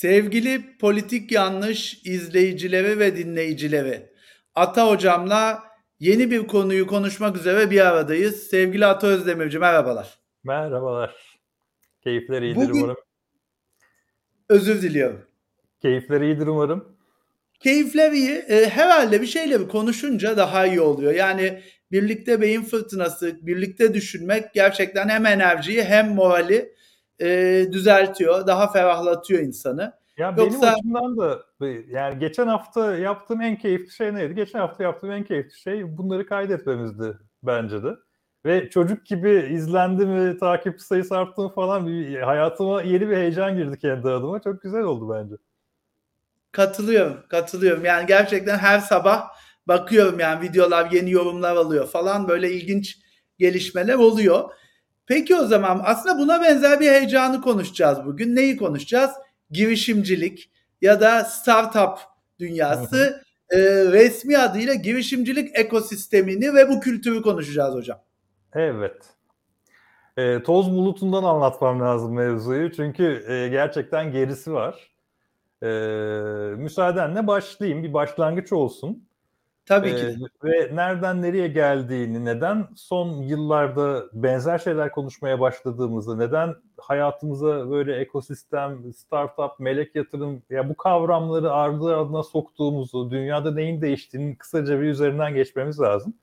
Sevgili politik yanlış izleyicileri ve dinleyicileri, Ata hocamla yeni bir konuyu konuşmak üzere bir aradayız. Sevgili Ata Özdemirci merhabalar. Merhabalar. Keyifler iyidir Bugün... umarım. Özür diliyorum. Keyifler iyidir umarım. Keyifler iyi. E, herhalde bir şeyle konuşunca daha iyi oluyor. Yani birlikte beyin fırtınası, birlikte düşünmek gerçekten hem enerjiyi hem morali e, düzeltiyor, daha ferahlatıyor insanı. Ya Yoksa... benim açımdan da yani geçen hafta yaptığım en keyifli şey neydi? Geçen hafta yaptığım en keyifli şey bunları kaydetmemizdi bence de. Ve çocuk gibi izlendi mi, takipçi sayısı arttı mı falan bir hayatıma yeni bir heyecan girdi kendi adıma. Çok güzel oldu bence. Katılıyorum, katılıyorum. Yani gerçekten her sabah bakıyorum yani videolar, yeni yorumlar alıyor falan böyle ilginç gelişmeler oluyor. Peki o zaman aslında buna benzer bir heyecanı konuşacağız bugün. Neyi konuşacağız? Girişimcilik ya da startup dünyası e, resmi adıyla girişimcilik ekosistemini ve bu kültürü konuşacağız hocam. Evet. E, toz bulutundan anlatmam lazım mevzuyu çünkü e, gerçekten gerisi var. E, müsaadenle başlayayım bir başlangıç olsun. Tabii ki. Ee, ve nereden nereye geldiğini, neden son yıllarda benzer şeyler konuşmaya başladığımızı, neden hayatımıza böyle ekosistem, startup, melek yatırım ya bu kavramları ardı ardına soktuğumuzu, dünyada neyin değiştiğini kısaca bir üzerinden geçmemiz lazım.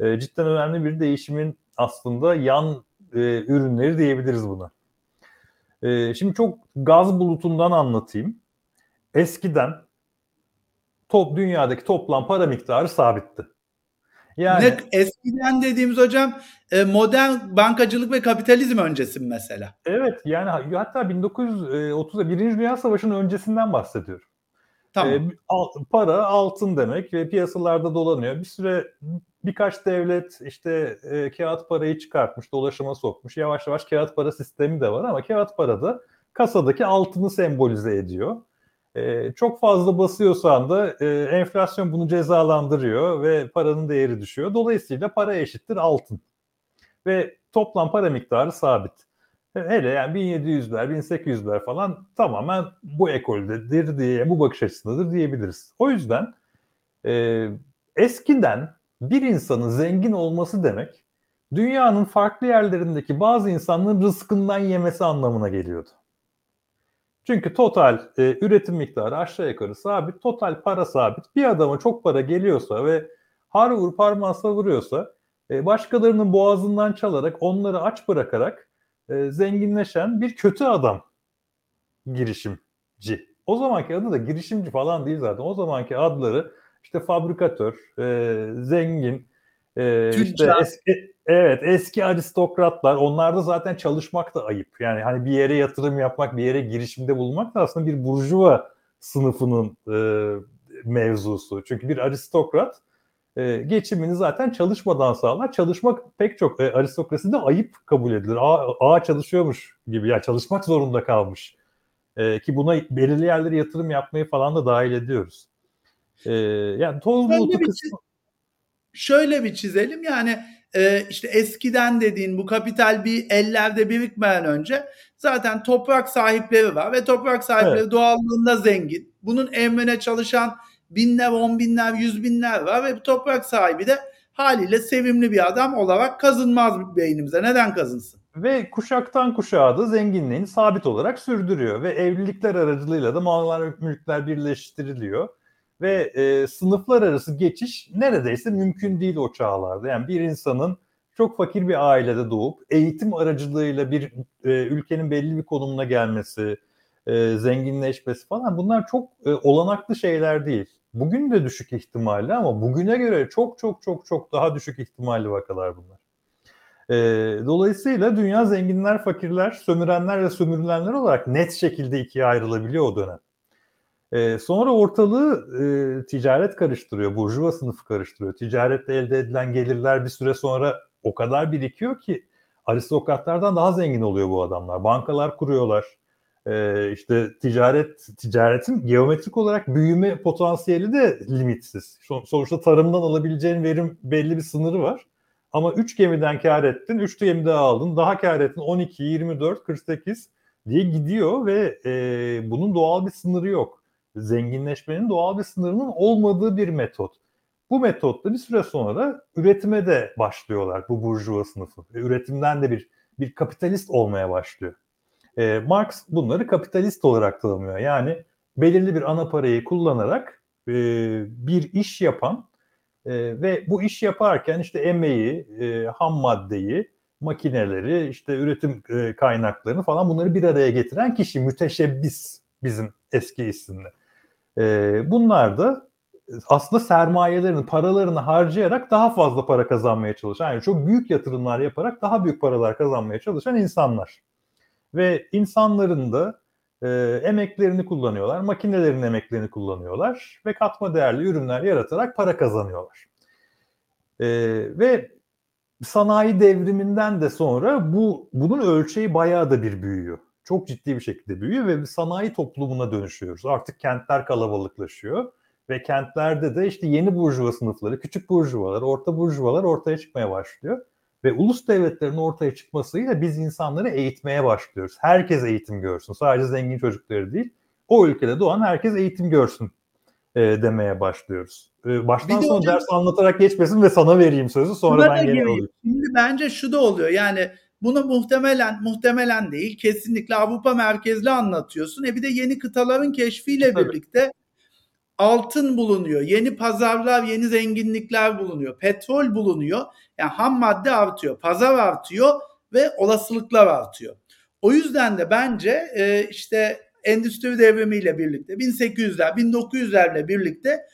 Ee, cidden önemli bir değişimin aslında yan e, ürünleri diyebiliriz buna. Ee, şimdi çok gaz bulutundan anlatayım. Eskiden top dünyadaki toplam para miktarı sabitti. Yani ne, eskiden dediğimiz hocam e, modern bankacılık ve kapitalizm öncesi mesela. Evet yani hatta 1930'da Birinci Dünya Savaşı'nın öncesinden bahsediyorum. Tamam. E, al, para altın demek ve piyasalarda dolanıyor. Bir süre birkaç devlet işte e, kağıt parayı çıkartmış, dolaşıma sokmuş. Yavaş yavaş kağıt para sistemi de var ama kağıt para da kasadaki altını sembolize ediyor. E, çok fazla basıyorsan da e, enflasyon bunu cezalandırıyor ve paranın değeri düşüyor. Dolayısıyla para eşittir altın. Ve toplam para miktarı sabit. Hele yani 1700'ler, 1800'ler falan tamamen bu ekoldedir diye, bu bakış açısındadır diyebiliriz. O yüzden e, eskiden bir insanın zengin olması demek dünyanın farklı yerlerindeki bazı insanların rızkından yemesi anlamına geliyordu. Çünkü total e, üretim miktarı aşağı yukarı sabit, total para sabit. Bir adama çok para geliyorsa ve har vur parmağı savuruyorsa e, başkalarının boğazından çalarak onları aç bırakarak e, zenginleşen bir kötü adam girişimci. O zamanki adı da girişimci falan değil zaten. O zamanki adları işte fabrikatör, e, zengin, e, işte eski, Evet eski aristokratlar onlarda zaten çalışmak da ayıp. Yani hani bir yere yatırım yapmak, bir yere girişimde bulunmak da aslında bir burjuva sınıfının e, mevzusu. Çünkü bir aristokrat e, geçimini zaten çalışmadan sağlar. Çalışmak pek çok e, aristokraside ayıp kabul edilir. Ağa, ağa çalışıyormuş gibi ya yani çalışmak zorunda kalmış. E, ki buna belirli yerlere yatırım yapmayı falan da dahil ediyoruz. E, yani toz bulutu kısmı... Şöyle bir çizelim yani e, işte eskiden dediğin bu kapital bir ellerde birikmeden önce zaten toprak sahipleri var ve toprak sahipleri evet. doğallığında zengin. Bunun emrine çalışan binler, on binler, yüz binler var ve bu toprak sahibi de haliyle sevimli bir adam olarak kazınmaz beynimize. Neden kazınsın? Ve kuşaktan kuşağa da zenginliğini sabit olarak sürdürüyor ve evlilikler aracılığıyla da mallar mülkler birleştiriliyor ve e, sınıflar arası geçiş neredeyse mümkün değil o çağlarda. Yani bir insanın çok fakir bir ailede doğup eğitim aracılığıyla bir e, ülkenin belli bir konumuna gelmesi, e, zenginleşmesi falan bunlar çok e, olanaklı şeyler değil. Bugün de düşük ihtimalli ama bugüne göre çok çok çok çok daha düşük ihtimalli vakalar bunlar. E, dolayısıyla dünya zenginler, fakirler, sömürenler ve sömürülenler olarak net şekilde ikiye ayrılabiliyor o dönem. E, sonra ortalığı e, ticaret karıştırıyor, burjuva sınıfı karıştırıyor. Ticarette elde edilen gelirler bir süre sonra o kadar birikiyor ki aristokratlardan daha zengin oluyor bu adamlar. Bankalar kuruyorlar. E, işte ticaret ticaretin geometrik olarak büyüme potansiyeli de limitsiz. Sonuçta tarımdan alabileceğin verim belli bir sınırı var. Ama 3 gemiden kar ettin, 3 gemi daha aldın, daha kar ettin 12, 24, 48 diye gidiyor ve e, bunun doğal bir sınırı yok. Zenginleşmenin doğal bir sınırının olmadığı bir metot. Bu metotla bir süre sonra üretime de başlıyorlar bu burjuva sınıfı. Üretimden de bir bir kapitalist olmaya başlıyor. E, Marx bunları kapitalist olarak tanımlıyor. Yani belirli bir ana parayı kullanarak e, bir iş yapan e, ve bu iş yaparken işte emeği, e, ham maddeyi, makineleri, işte üretim e, kaynaklarını falan bunları bir araya getiren kişi müteşebbis bizim eski isimle. E, bunlar da aslında sermayelerini, paralarını harcayarak daha fazla para kazanmaya çalışan, yani çok büyük yatırımlar yaparak daha büyük paralar kazanmaya çalışan insanlar. Ve insanların da e, emeklerini kullanıyorlar, makinelerin emeklerini kullanıyorlar ve katma değerli ürünler yaratarak para kazanıyorlar. E, ve sanayi devriminden de sonra bu bunun ölçeği bayağı da bir büyüyor. Çok ciddi bir şekilde büyüyor ve sanayi toplumuna dönüşüyoruz. Artık kentler kalabalıklaşıyor ve kentlerde de işte yeni burjuva sınıfları, küçük burjuvalar, orta burjuvalar ortaya çıkmaya başlıyor. Ve ulus devletlerin ortaya çıkmasıyla biz insanları eğitmeye başlıyoruz. Herkes eğitim görsün. Sadece zengin çocukları değil. O ülkede doğan herkes eğitim görsün e, demeye başlıyoruz. E, baştan sona hocam, ders anlatarak geçmesin ve sana vereyim sözü sonra ben gene alayım. Şimdi bence şu da oluyor yani bunu muhtemelen muhtemelen değil kesinlikle Avrupa merkezli anlatıyorsun. E bir de yeni kıtaların keşfiyle Tabii. birlikte altın bulunuyor, yeni pazarlar, yeni zenginlikler bulunuyor, petrol bulunuyor. Yani ham madde artıyor, pazar artıyor ve olasılıklar artıyor. O yüzden de bence e, işte endüstri devrimiyle birlikte 1800'ler, 1900'lerle birlikte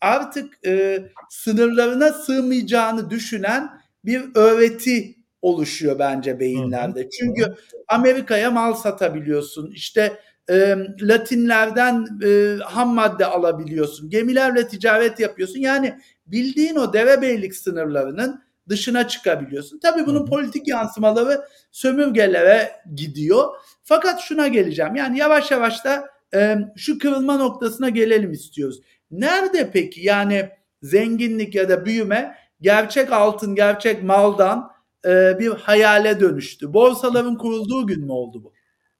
artık e, sınırlarına sığmayacağını düşünen bir öğreti oluşuyor bence beyinlerde. Çünkü Amerika'ya mal satabiliyorsun. İşte e, Latinlerden e, ham madde alabiliyorsun. Gemilerle ticaret yapıyorsun. Yani bildiğin o derebeylik sınırlarının dışına çıkabiliyorsun. Tabii bunun politik yansımaları sömürgelere gidiyor. Fakat şuna geleceğim. Yani yavaş yavaş da e, şu kırılma noktasına gelelim istiyoruz. Nerede peki yani zenginlik ya da büyüme gerçek altın, gerçek maldan e, bir hayale dönüştü? Borsaların kurulduğu gün mü oldu bu?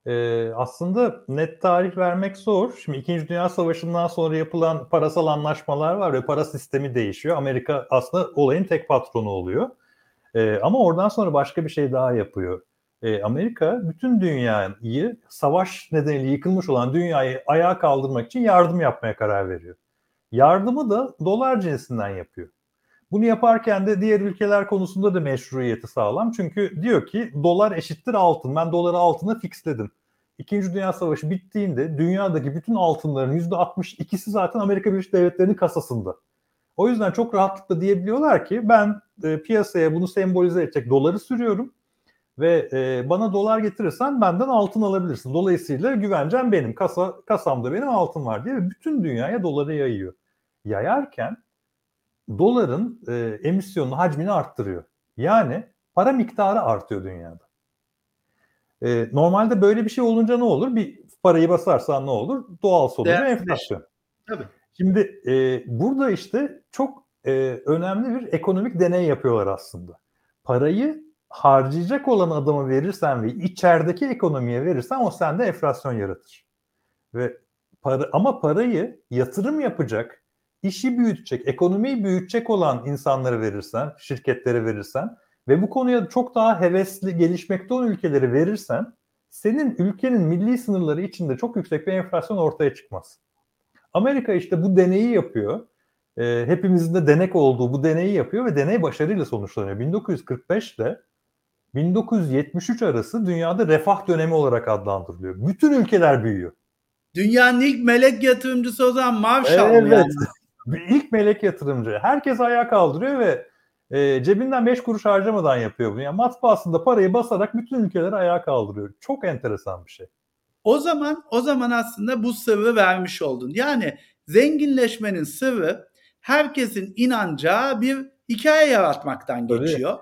Ee, aslında net tarih vermek zor. Şimdi İkinci Dünya Savaşı'ndan sonra yapılan parasal anlaşmalar var ve para sistemi değişiyor. Amerika aslında olayın tek patronu oluyor. Ee, ama oradan sonra başka bir şey daha yapıyor. Ee, Amerika bütün dünyayı savaş nedeniyle yıkılmış olan dünyayı ayağa kaldırmak için yardım yapmaya karar veriyor. Yardımı da dolar cinsinden yapıyor. Bunu yaparken de diğer ülkeler konusunda da meşruiyeti sağlam. Çünkü diyor ki dolar eşittir altın. Ben doları altına fixledim. İkinci Dünya Savaşı bittiğinde dünyadaki bütün altınların %62'si zaten Amerika Birleşik Devletleri'nin kasasında. O yüzden çok rahatlıkla diyebiliyorlar ki ben e, piyasaya bunu sembolize edecek doları sürüyorum ve e, bana dolar getirirsen benden altın alabilirsin. Dolayısıyla güvencem benim, kasa kasamda benim altın var diye bütün dünyaya doları yayıyor. Yayarken doların e, emisyonunu hacmini arttırıyor. Yani para miktarı artıyor dünyada. E, normalde böyle bir şey olunca ne olur? Bir parayı basarsan ne olur? Doğal sonucu enflasyon. Tabii. Şimdi e, burada işte çok e, önemli bir ekonomik deney yapıyorlar aslında. Parayı harcayacak olan adama verirsen ve içerideki ekonomiye verirsen o sende enflasyon yaratır. Ve para, ama parayı yatırım yapacak, işi büyütecek, ekonomiyi büyütecek olan insanlara verirsen, şirketlere verirsen ve bu konuya çok daha hevesli gelişmekte olan ülkeleri verirsen senin ülkenin milli sınırları içinde çok yüksek bir enflasyon ortaya çıkmaz. Amerika işte bu deneyi yapıyor. E, hepimizin de denek olduğu bu deneyi yapıyor ve deney başarıyla sonuçlanıyor. 1945 ile 1973 arası dünyada refah dönemi olarak adlandırılıyor. Bütün ülkeler büyüyor. Dünyanın ilk melek yatırımcısı o zaman Marshall evet. yani. İlk melek yatırımcı. Herkes ayağa kaldırıyor ve e, cebinden 5 kuruş harcamadan yapıyor bunu. Yani matbaasında parayı basarak bütün ülkeleri ayağa kaldırıyor. Çok enteresan bir şey. O zaman o zaman aslında bu sırrı vermiş oldun. Yani zenginleşmenin sırrı herkesin inanacağı bir hikaye yaratmaktan Tabii. geçiyor.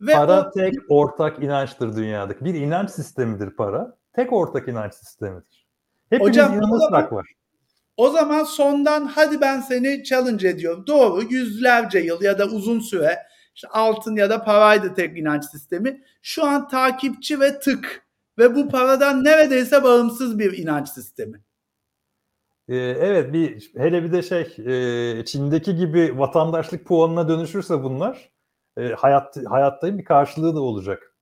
Ve para o... tek ortak inançtır dünyadaki. Bir inanç sistemidir para. Tek ortak inanç sistemidir. Hepimiz Hocam, inanırsak var. O zaman sondan hadi ben seni challenge ediyorum. Doğru yüzlerce yıl ya da uzun süre işte altın ya da paraydı tek inanç sistemi. Şu an takipçi ve tık ve bu paradan neredeyse bağımsız bir inanç sistemi. Ee, evet bir hele bir de şey e, Çin'deki gibi vatandaşlık puanına dönüşürse bunlar e, hayat hayatta bir karşılığı da olacak.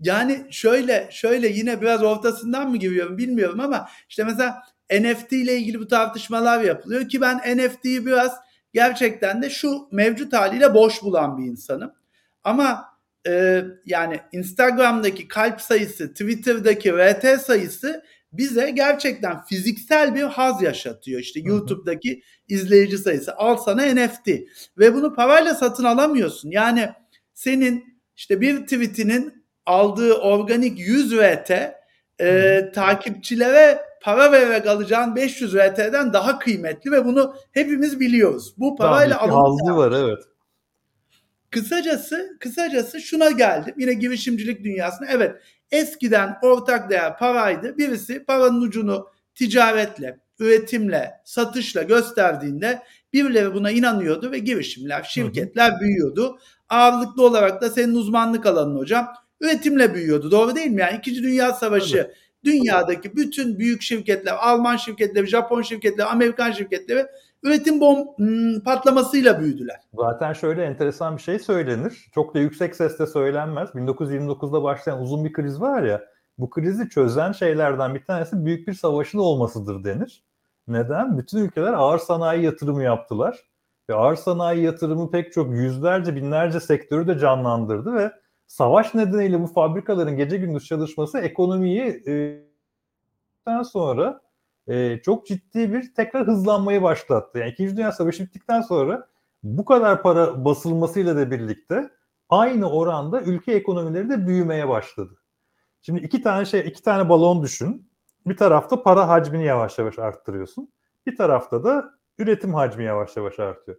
Yani şöyle şöyle yine biraz ortasından mı giriyorum bilmiyorum ama işte mesela NFT ile ilgili bu tartışmalar yapılıyor ki ben NFT'yi biraz gerçekten de şu mevcut haliyle boş bulan bir insanım. Ama e, yani Instagram'daki kalp sayısı, Twitter'daki RT sayısı bize gerçekten fiziksel bir haz yaşatıyor. İşte YouTube'daki izleyici sayısı. Al sana NFT ve bunu parayla satın alamıyorsun. Yani senin işte bir tweetinin aldığı organik 100 RT e, takipçilere para vererek alacağın 500 RT'den daha kıymetli ve bunu hepimiz biliyoruz. Bu parayla alınıyor. var evet. Kısacası, kısacası şuna geldim. Yine girişimcilik dünyasına. Evet, eskiden ortak değer paraydı. Birisi paranın ucunu ticaretle, üretimle, satışla gösterdiğinde birileri buna inanıyordu ve girişimler, şirketler hı hı. büyüyordu. Ağırlıklı olarak da senin uzmanlık alanın hocam üretimle büyüyordu. Doğru değil mi? Yani İkinci Dünya Savaşı Tabii. Dünyadaki bütün büyük şirketler, Alman şirketleri, Japon şirketleri, Amerikan şirketleri üretim bom hmm, patlamasıyla büyüdüler. Zaten şöyle enteresan bir şey söylenir. Çok da yüksek sesle söylenmez. 1929'da başlayan uzun bir kriz var ya. Bu krizi çözen şeylerden bir tanesi büyük bir savaşın olmasıdır denir. Neden? Bütün ülkeler ağır sanayi yatırımı yaptılar. Ve ağır sanayi yatırımı pek çok yüzlerce binlerce sektörü de canlandırdı ve savaş nedeniyle bu fabrikaların gece gündüz çalışması ekonomiyi e, sonra e, çok ciddi bir tekrar hızlanmayı başlattı. Yani İkinci Dünya Savaşı bittikten sonra bu kadar para basılmasıyla da birlikte aynı oranda ülke ekonomileri de büyümeye başladı. Şimdi iki tane şey, iki tane balon düşün. Bir tarafta para hacmini yavaş yavaş arttırıyorsun. Bir tarafta da üretim hacmi yavaş yavaş artıyor.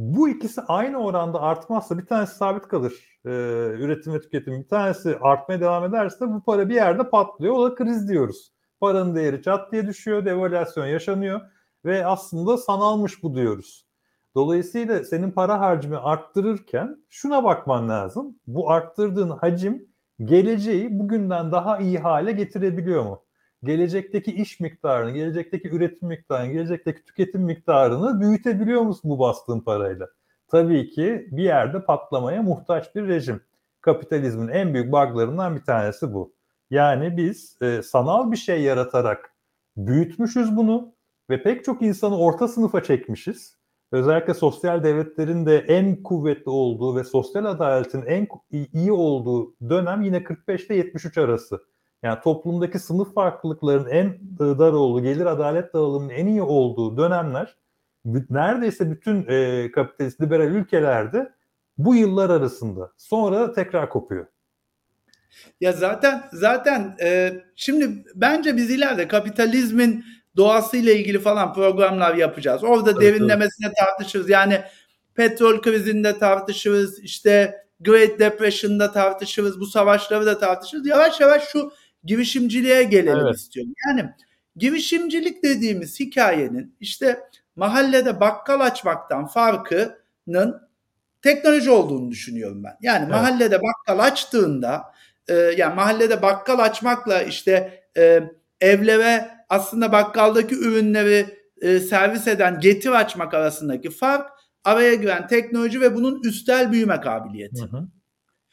Bu ikisi aynı oranda artmazsa bir tanesi sabit kalır e, üretim ve tüketim. Bir tanesi artmaya devam ederse bu para bir yerde patlıyor. O da kriz diyoruz. Paranın değeri çat diye düşüyor, devalüasyon yaşanıyor ve aslında sanalmış bu diyoruz. Dolayısıyla senin para harcımı arttırırken şuna bakman lazım. Bu arttırdığın hacim geleceği bugünden daha iyi hale getirebiliyor mu? Gelecekteki iş miktarını, gelecekteki üretim miktarını, gelecekteki tüketim miktarını büyütebiliyor musun bu bastığın parayla? Tabii ki bir yerde patlamaya muhtaç bir rejim. Kapitalizmin en büyük buglarından bir tanesi bu. Yani biz e, sanal bir şey yaratarak büyütmüşüz bunu ve pek çok insanı orta sınıfa çekmişiz. Özellikle sosyal devletlerin de en kuvvetli olduğu ve sosyal adaletin en iyi olduğu dönem yine 45 ile 73 arası. Yani toplumdaki sınıf farklılıkların en dar olduğu, gelir adalet dağılımının en iyi olduğu dönemler neredeyse bütün e, kapitalist liberal ülkelerde bu yıllar arasında. Sonra tekrar kopuyor. Ya zaten zaten e, şimdi bence biz ileride kapitalizmin doğasıyla ilgili falan programlar yapacağız. Orada evet, derinlemesine evet. tartışırız. Yani petrol krizinde tartışırız. İşte Great Depression'da tartışırız. Bu savaşları da tartışırız. Yavaş yavaş şu girişimciliğe gelelim evet. istiyorum. Yani girişimcilik dediğimiz hikayenin işte mahallede bakkal açmaktan farkının teknoloji olduğunu düşünüyorum ben. Yani evet. mahallede bakkal açtığında e, yani mahallede bakkal açmakla işte e, evlere aslında bakkaldaki ürünleri e, servis eden getir açmak arasındaki fark araya giren teknoloji ve bunun üstel büyüme kabiliyeti. Hı hı.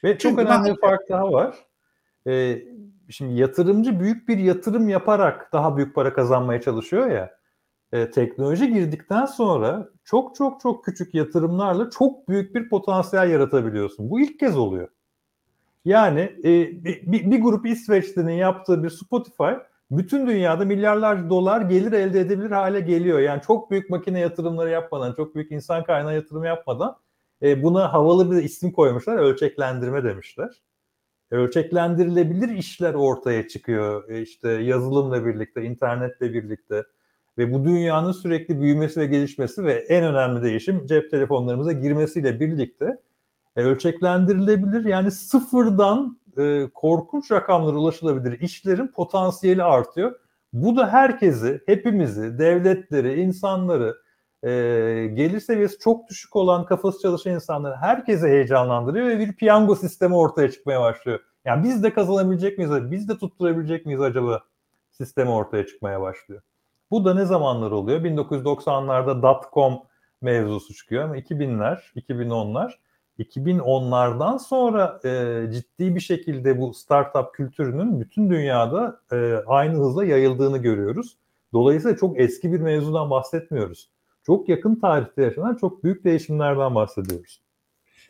Ve çok önemli mahalle... bir fark daha var. Ee, şimdi yatırımcı büyük bir yatırım yaparak daha büyük para kazanmaya çalışıyor ya. E, teknoloji girdikten sonra çok çok çok küçük yatırımlarla çok büyük bir potansiyel yaratabiliyorsun. Bu ilk kez oluyor. Yani e, bir, bir grup İsveçli'nin yaptığı bir Spotify bütün dünyada milyarlarca dolar gelir elde edebilir hale geliyor. Yani çok büyük makine yatırımları yapmadan, çok büyük insan kaynağı yatırımı yapmadan e, buna havalı bir isim koymuşlar. Ölçeklendirme demişler. Ölçeklendirilebilir işler ortaya çıkıyor. E, işte yazılımla birlikte, internetle birlikte ve bu dünyanın sürekli büyümesi ve gelişmesi ve en önemli değişim cep telefonlarımıza girmesiyle birlikte e, ölçeklendirilebilir. Yani sıfırdan e, korkunç rakamlara ulaşılabilir işlerin potansiyeli artıyor. Bu da herkesi, hepimizi, devletleri, insanları, e, gelir seviyesi çok düşük olan kafası çalışan insanları herkese heyecanlandırıyor ve bir piyango sistemi ortaya çıkmaya başlıyor. Yani biz de kazanabilecek miyiz? Biz de tutturabilecek miyiz acaba? Sistemi ortaya çıkmaya başlıyor. Bu da ne zamanlar oluyor? 1990'larda dot-com mevzusu çıkıyor ama 2000'ler, 2010'lar 2010'lardan sonra e, ciddi bir şekilde bu startup kültürünün bütün dünyada e, aynı hızla yayıldığını görüyoruz. Dolayısıyla çok eski bir mevzudan bahsetmiyoruz. Çok yakın tarihte yaşanan çok büyük değişimlerden bahsediyoruz.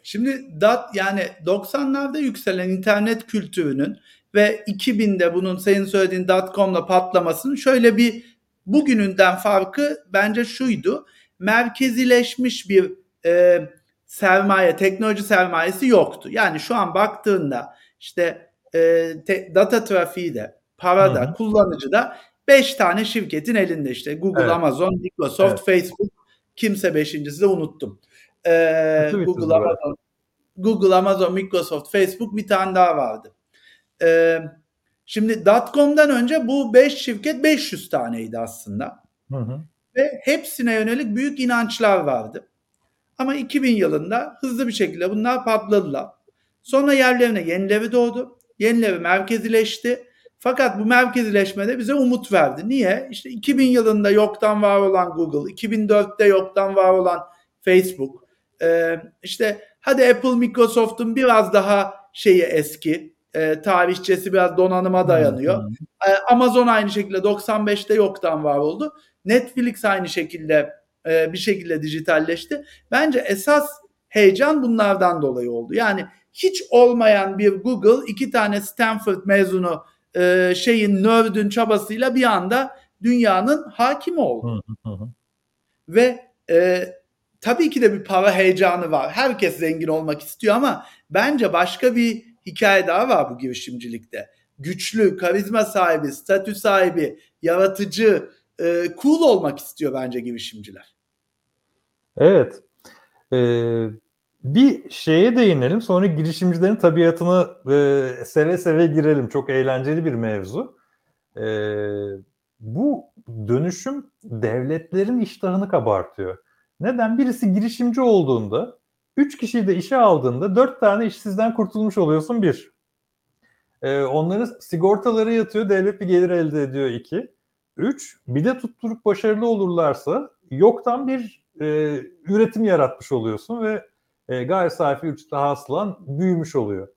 Şimdi dat yani 90'larda yükselen internet kültürünün ve 2000'de bunun senin söylediğin .com'la patlamasının şöyle bir bugününden farkı bence şuydu. Merkezileşmiş bir e, sermaye, teknoloji sermayesi yoktu. Yani şu an baktığında işte e, te, data trafiği de, para da, kullanıcı da 5 tane şirketin elinde işte Google, evet. Amazon, Microsoft, evet. Facebook, kimse beşincisi de unuttum. Ee, Google, Amazon, Google, Amazon, Microsoft, Facebook bir tane daha vardı. Ee, şimdi .com'dan önce bu 5 şirket 500 taneydi aslında. Hı hı. Ve hepsine yönelik büyük inançlar vardı. Ama 2000 yılında hızlı bir şekilde bunlar patladılar. Sonra yerlerine yenileri doğdu. Yenileri merkezileşti. Fakat bu merkezileşmede bize umut verdi. Niye? İşte 2000 yılında yoktan var olan Google, 2004'te yoktan var olan Facebook. Ee, işte hadi Apple, Microsoft'un biraz daha şeyi eski, e, tarihçesi biraz donanıma dayanıyor. Ee, Amazon aynı şekilde 95'te yoktan var oldu. Netflix aynı şekilde e, bir şekilde dijitalleşti. Bence esas heyecan bunlardan dolayı oldu. Yani hiç olmayan bir Google iki tane Stanford mezunu e, şeyin nerd'ün çabasıyla bir anda dünyanın hakimi oldu. Ve e, tabii ki de bir para heyecanı var. Herkes zengin olmak istiyor ama bence başka bir hikaye daha var bu girişimcilikte. Güçlü, karizma sahibi, statü sahibi, yaratıcı, e, cool olmak istiyor bence girişimciler. Evet. Ee, bir şeye değinelim sonra girişimcilerin tabiatını e, seve seve girelim. Çok eğlenceli bir mevzu. E, bu dönüşüm devletlerin iştahını kabartıyor. Neden? Birisi girişimci olduğunda, üç kişiyi de işe aldığında dört tane işsizden kurtulmuş oluyorsun bir. E, onların sigortaları yatıyor, devlet bir gelir elde ediyor iki. Üç, bir de tutturup başarılı olurlarsa yoktan bir e, üretim yaratmış oluyorsun ve e, gayri safi ücrete hasılan büyümüş oluyor.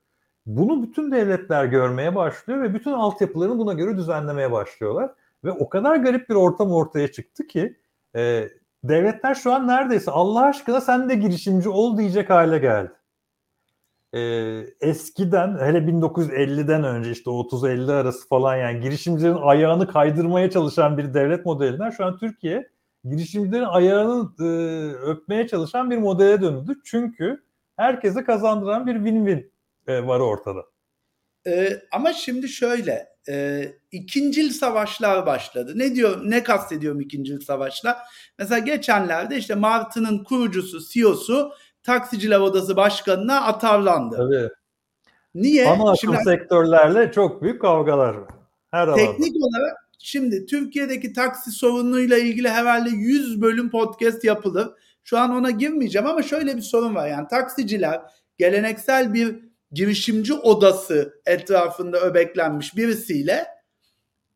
Bunu bütün devletler görmeye başlıyor ve bütün altyapılarını buna göre düzenlemeye başlıyorlar. Ve o kadar garip bir ortam ortaya çıktı ki e, devletler şu an neredeyse Allah aşkına sen de girişimci ol diyecek hale geldi. E, eskiden hele 1950'den önce işte 30-50 arası falan yani girişimcilerin ayağını kaydırmaya çalışan bir devlet modelinden şu an Türkiye girişimcilerin ayağını e, öpmeye çalışan bir modele döndü. Çünkü herkese kazandıran bir win-win e, var ortada. E, ama şimdi şöyle, e, ikincil savaşlar başladı. Ne diyor, ne kastediyorum ikincil savaşla? Mesela geçenlerde işte Martı'nın kurucusu, CEO'su Taksiciler Odası Başkanı'na atarlandı. Tabii. Niye? Ama Şimdi, sektörlerle çok büyük kavgalar var. Her teknik alanda. olarak Şimdi Türkiye'deki taksi sorunuyla ilgili herhalde 100 bölüm podcast yapılır. Şu an ona girmeyeceğim ama şöyle bir sorun var. Yani taksiciler geleneksel bir girişimci odası etrafında öbeklenmiş birisiyle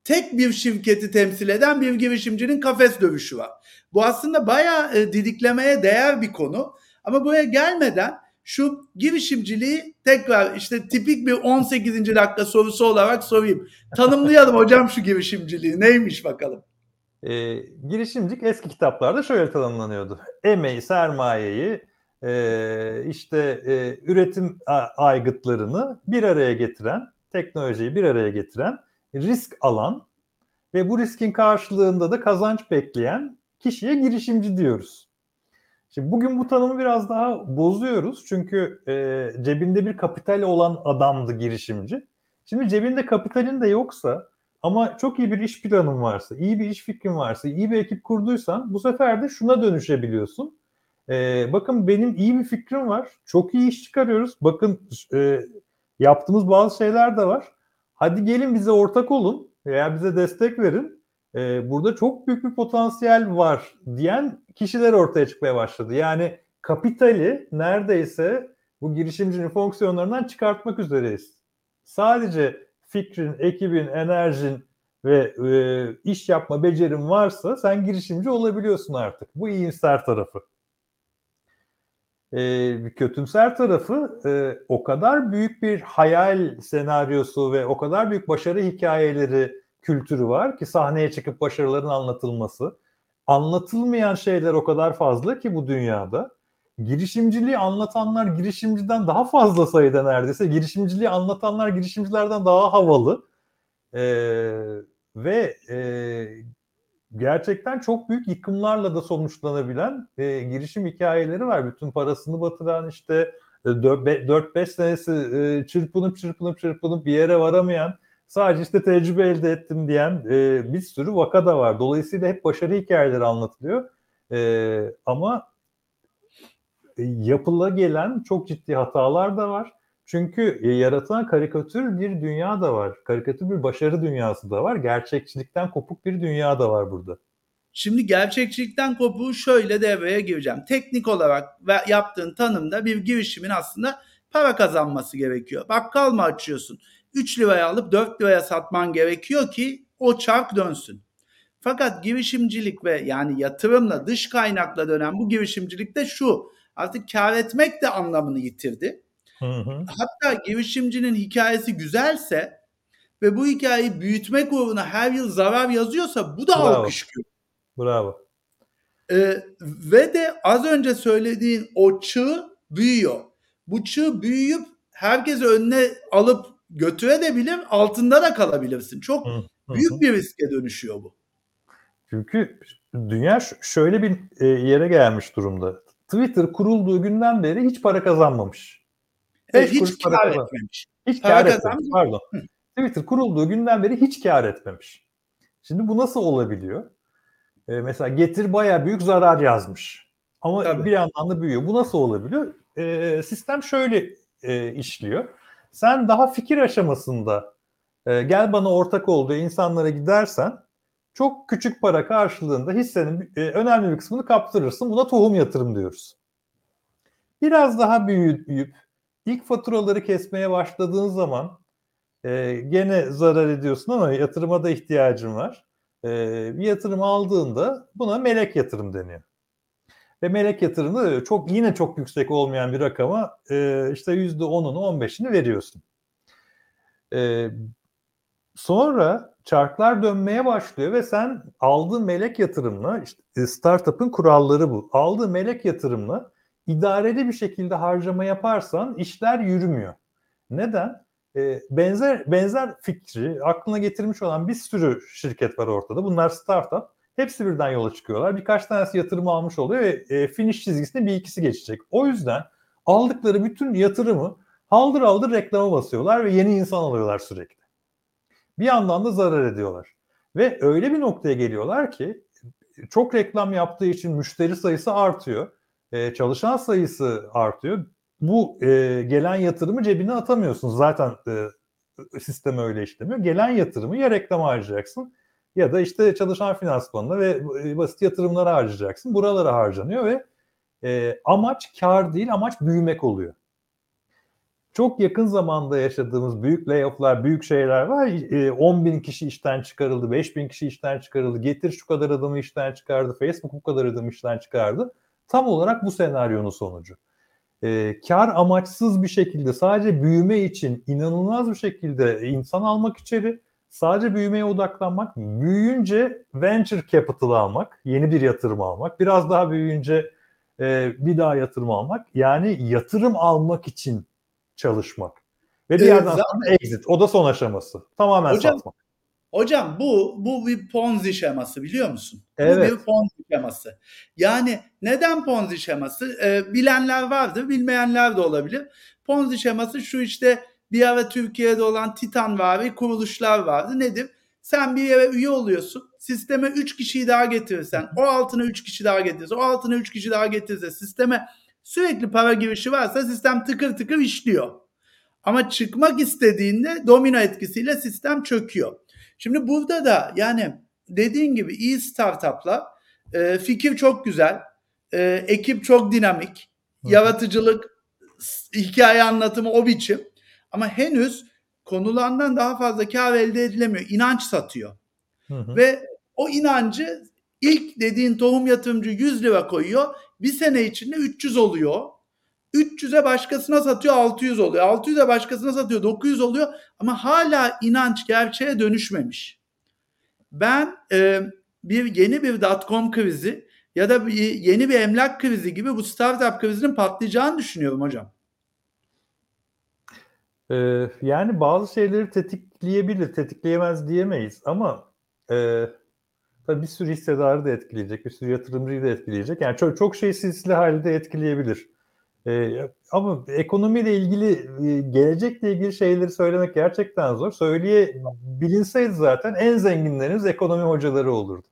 tek bir şirketi temsil eden bir girişimcinin kafes dövüşü var. Bu aslında bayağı e, didiklemeye değer bir konu. Ama buraya gelmeden şu girişimciliği tekrar işte tipik bir 18. dakika sorusu olarak sorayım. Tanımlayalım hocam şu girişimciliği. Neymiş bakalım? E, girişimcilik eski kitaplarda şöyle tanımlanıyordu. Emeği, sermayeyi, e, işte e, üretim aygıtlarını bir araya getiren, teknolojiyi bir araya getiren, risk alan ve bu riskin karşılığında da kazanç bekleyen kişiye girişimci diyoruz. Şimdi bugün bu tanımı biraz daha bozuyoruz. Çünkü e, cebinde bir kapital olan adamdı girişimci. Şimdi cebinde kapitalin de yoksa ama çok iyi bir iş planın varsa, iyi bir iş fikrin varsa, iyi bir ekip kurduysan bu sefer de şuna dönüşebiliyorsun. E, bakın benim iyi bir fikrim var. Çok iyi iş çıkarıyoruz. Bakın e, yaptığımız bazı şeyler de var. Hadi gelin bize ortak olun veya bize destek verin e, burada çok büyük bir potansiyel var diyen kişiler ortaya çıkmaya başladı. Yani kapitali neredeyse bu girişimcinin fonksiyonlarından çıkartmak üzereyiz. Sadece fikrin, ekibin, enerjin ve e, iş yapma becerin varsa sen girişimci olabiliyorsun artık. Bu iyimser tarafı. E, kötümser tarafı e, o kadar büyük bir hayal senaryosu ve o kadar büyük başarı hikayeleri kültürü var ki sahneye çıkıp başarıların anlatılması. Anlatılmayan şeyler o kadar fazla ki bu dünyada. Girişimciliği anlatanlar girişimciden daha fazla sayıda neredeyse. Girişimciliği anlatanlar girişimcilerden daha havalı. Ee, ve e, gerçekten çok büyük yıkımlarla da sonuçlanabilen e, girişim hikayeleri var. Bütün parasını batıran işte 4-5 e, senesi e, çırpınıp çırpınıp çırpınıp bir yere varamayan sadece işte tecrübe elde ettim diyen e, bir sürü vaka da var. Dolayısıyla hep başarı hikayeleri anlatılıyor. E, ama e, yapıla gelen çok ciddi hatalar da var. Çünkü e, yaratan karikatür bir dünya da var. Karikatür bir başarı dünyası da var. Gerçekçilikten kopuk bir dünya da var burada. Şimdi gerçekçilikten kopuğu şöyle devreye gireceğim. Teknik olarak ve yaptığın tanımda bir girişimin aslında para kazanması gerekiyor. Bakkal mı açıyorsun? 3 liraya alıp 4 liraya satman gerekiyor ki o çark dönsün. Fakat girişimcilik ve yani yatırımla dış kaynakla dönen bu girişimcilik de şu. Artık kar etmek de anlamını yitirdi. Hı hı. Hatta girişimcinin hikayesi güzelse ve bu hikayeyi büyütmek uğruna her yıl zarar yazıyorsa bu da Bravo. alkış Bravo. Ee, ve de az önce söylediğin o çığ büyüyor. Bu çığ büyüyüp herkes önüne alıp götürebilir, altında da kalabilirsin. Çok büyük bir riske dönüşüyor bu. Çünkü dünya şöyle bir e, yere gelmiş durumda. Twitter kurulduğu günden beri hiç para kazanmamış. Evet, hiç kar para etmemiş. Hiç para kar etmemiş. Pardon. Twitter kurulduğu günden beri hiç kar etmemiş. Şimdi bu nasıl olabiliyor? Ee, mesela Getir baya büyük zarar yazmış. Ama Tabii. bir yandan da büyüyor. Bu nasıl olabiliyor? Ee, sistem şöyle e, işliyor. Sen daha fikir aşamasında e, gel bana ortak olduğu insanlara gidersen çok küçük para karşılığında hissenin e, önemli bir kısmını kaptırırsın. Buna tohum yatırım diyoruz. Biraz daha büyüyüp ilk faturaları kesmeye başladığın zaman e, gene zarar ediyorsun ama yatırıma da ihtiyacın var. E, bir yatırım aldığında buna melek yatırım deniyor. Ve melek yatırımı çok yine çok yüksek olmayan bir rakama e, işte %10'unu 15'ini veriyorsun. E, sonra çarklar dönmeye başlıyor ve sen aldığın melek yatırımla işte e, startup'ın kuralları bu. Aldığın melek yatırımla idareli bir şekilde harcama yaparsan işler yürümüyor. Neden? E, benzer benzer fikri aklına getirmiş olan bir sürü şirket var ortada. Bunlar startup. Hepsi birden yola çıkıyorlar. Birkaç tanesi yatırım almış oluyor ve e, finish çizgisine bir ikisi geçecek. O yüzden aldıkları bütün yatırımı haldır haldır reklama basıyorlar ve yeni insan alıyorlar sürekli. Bir yandan da zarar ediyorlar. Ve öyle bir noktaya geliyorlar ki çok reklam yaptığı için müşteri sayısı artıyor. E, çalışan sayısı artıyor. Bu e, gelen yatırımı cebine atamıyorsun. Zaten e, sistem öyle işlemiyor. Gelen yatırımı ya reklam harcayacaksın ya da işte çalışan finansmanına ve e, basit yatırımlara harcayacaksın. Buralara harcanıyor ve e, amaç kar değil, amaç büyümek oluyor. Çok yakın zamanda yaşadığımız büyük layofflar, büyük şeyler var. E, 10 bin kişi işten çıkarıldı, 5 bin kişi işten çıkarıldı. Getir şu kadar adamı işten çıkardı, Facebook bu kadar adamı işten çıkardı. Tam olarak bu senaryonun sonucu. E, kar amaçsız bir şekilde sadece büyüme için inanılmaz bir şekilde insan almak içeri sadece büyümeye odaklanmak, büyüyünce venture capital almak, yeni bir yatırım almak, biraz daha büyüyünce e, bir daha yatırım almak. Yani yatırım almak için çalışmak. Ve bir evet, yerden sonra exit. O da son aşaması. Tamamen hocam, satmak. Hocam bu bu bir Ponzi şeması biliyor musun? Evet. Bu bir Ponzi şeması. Yani neden Ponzi şeması? Ee, bilenler vardır, bilmeyenler de olabilir. Ponzi şeması şu işte bir ara Türkiye'de olan Titan vari kuruluşlar vardı. Nedir? Sen bir yere üye oluyorsun. Sisteme 3 kişiyi daha getirirsen, o altına 3 kişi daha getirirse, o altına 3 kişi daha getirirse sisteme sürekli para girişi varsa sistem tıkır tıkır işliyor. Ama çıkmak istediğinde domino etkisiyle sistem çöküyor. Şimdi burada da yani dediğin gibi iyi startuplar e, fikir çok güzel, e, ekip çok dinamik, Hı. yaratıcılık, hikaye anlatımı o biçim. Ama henüz konulandan daha fazla kar elde edilemiyor. İnanç satıyor. Hı hı. Ve o inancı ilk dediğin tohum yatırımcı 100 lira koyuyor. Bir sene içinde 300 oluyor. 300'e başkasına satıyor 600 oluyor. 600'e başkasına satıyor 900 oluyor. Ama hala inanç gerçeğe dönüşmemiş. Ben e, bir yeni bir dot-com krizi ya da bir, yeni bir emlak krizi gibi bu startup krizinin patlayacağını düşünüyorum hocam. Ee, yani bazı şeyleri tetikleyebilir, tetikleyemez diyemeyiz ama e, tabii bir sürü hissedarı da etkileyecek, bir sürü yatırımcıyı da etkileyecek. Yani çok, çok şey silsile halde etkileyebilir. Ee, ama ekonomiyle ilgili, e, gelecekle ilgili şeyleri söylemek gerçekten zor. Söyleye bilinseydi zaten en zenginlerimiz ekonomi hocaları olurdu.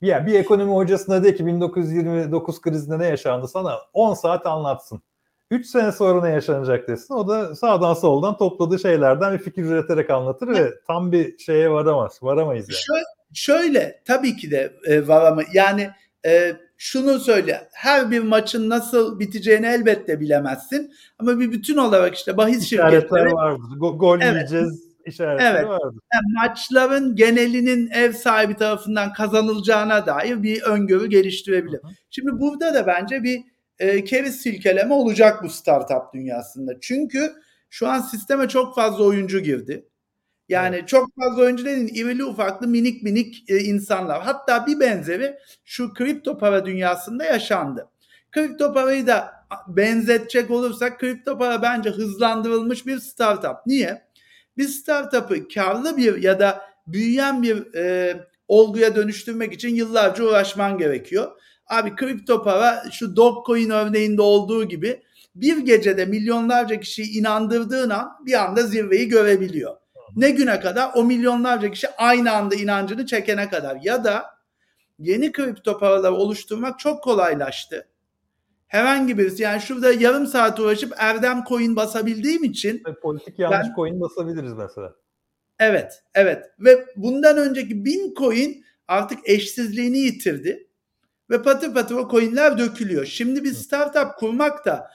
Yani bir ekonomi hocasına de ki 1929 krizinde ne yaşandı sana 10 saat anlatsın. 3 sene sonra ne yaşanacak desin. O da sağdan soldan topladığı şeylerden bir fikir üreterek anlatır ve tam bir şeye varamaz. Varamayız yani. Şöyle, şöyle tabii ki de e, var ama yani e, şunu söyle her bir maçın nasıl biteceğini elbette bilemezsin ama bir bütün olarak işte bahis İşaretler şirketleri vardır. Go- gol Evet. yiyeceğiz işaretleri Evet. vardır. yani maçların genelinin ev sahibi tarafından kazanılacağına dair bir öngörü geliştirebilir. Hı hı. Şimdi burada da bence bir e, keriz silkeleme olacak bu startup dünyasında. Çünkü şu an sisteme çok fazla oyuncu girdi. Yani çok fazla oyuncu dediğin irili ufaklı minik minik e, insanlar. Hatta bir benzeri şu kripto para dünyasında yaşandı. Kripto parayı da benzetecek olursak kripto para bence hızlandırılmış bir startup. Niye? Bir startup'ı karlı bir ya da büyüyen bir e, olguya dönüştürmek için yıllarca uğraşman gerekiyor. Abi kripto para şu Dogecoin örneğinde olduğu gibi bir gecede milyonlarca kişiyi inandırdığın an bir anda zirveyi görebiliyor. Ne güne kadar? O milyonlarca kişi aynı anda inancını çekene kadar. Ya da yeni kripto paralar oluşturmak çok kolaylaştı. Herhangi birisi yani şurada yarım saat uğraşıp Erdem coin basabildiğim için Ve politik yanlış Ben- coin basabiliriz mesela. Evet, evet. Ve bundan önceki bin coin artık eşsizliğini yitirdi. Ve patır patır o coinler dökülüyor. Şimdi bir startup kurmak da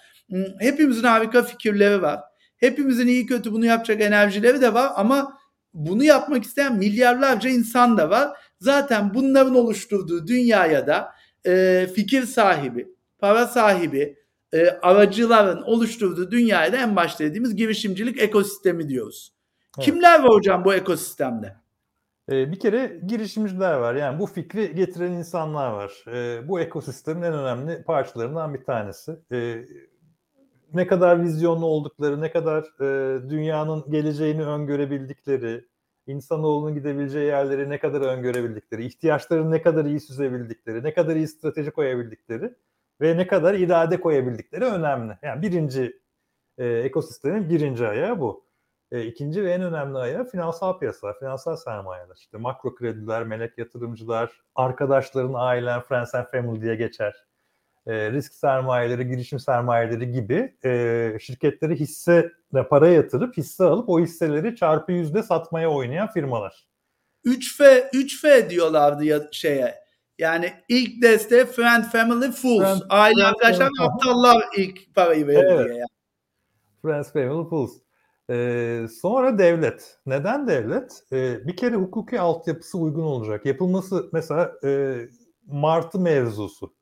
hepimizin harika fikirleri var. Hepimizin iyi kötü bunu yapacak enerjileri de var ama bunu yapmak isteyen milyarlarca insan da var. Zaten bunların oluşturduğu dünyaya da e, fikir sahibi, para sahibi, e, aracıların oluşturduğu dünyaya da en başta dediğimiz girişimcilik ekosistemi diyoruz. Evet. Kimler var hocam bu ekosistemde? Ee, bir kere girişimciler var. Yani bu fikri getiren insanlar var. Ee, bu ekosistemin en önemli parçalarından bir tanesi. Ee, ne kadar vizyonlu oldukları, ne kadar e, dünyanın geleceğini öngörebildikleri, insanoğlunun gidebileceği yerleri ne kadar öngörebildikleri, ihtiyaçlarını ne kadar iyi süzebildikleri, ne kadar iyi strateji koyabildikleri ve ne kadar irade koyabildikleri önemli. Yani birinci e, ekosistemin birinci ayağı bu. E, ikinci ve en önemli ayağı finansal piyasalar, finansal sermayeler. İşte makro krediler, melek yatırımcılar, arkadaşların, ailen, friends and family diye geçer. E, risk sermayeleri, girişim sermayeleri gibi e, şirketleri hisse para yatırıp hisse alıp o hisseleri çarpı yüzde satmaya oynayan firmalar. 3F 3F diyorlardı ya şeye. Yani ilk desteğe friend, family, fools. Friend, Aile, arkadaşlar aptallar ilk parayı verir Evet. Yani. Friends, Family, Fools. Ee, sonra devlet. Neden devlet? Ee, bir kere hukuki altyapısı uygun olacak. Yapılması mesela e, Martı mevzusu.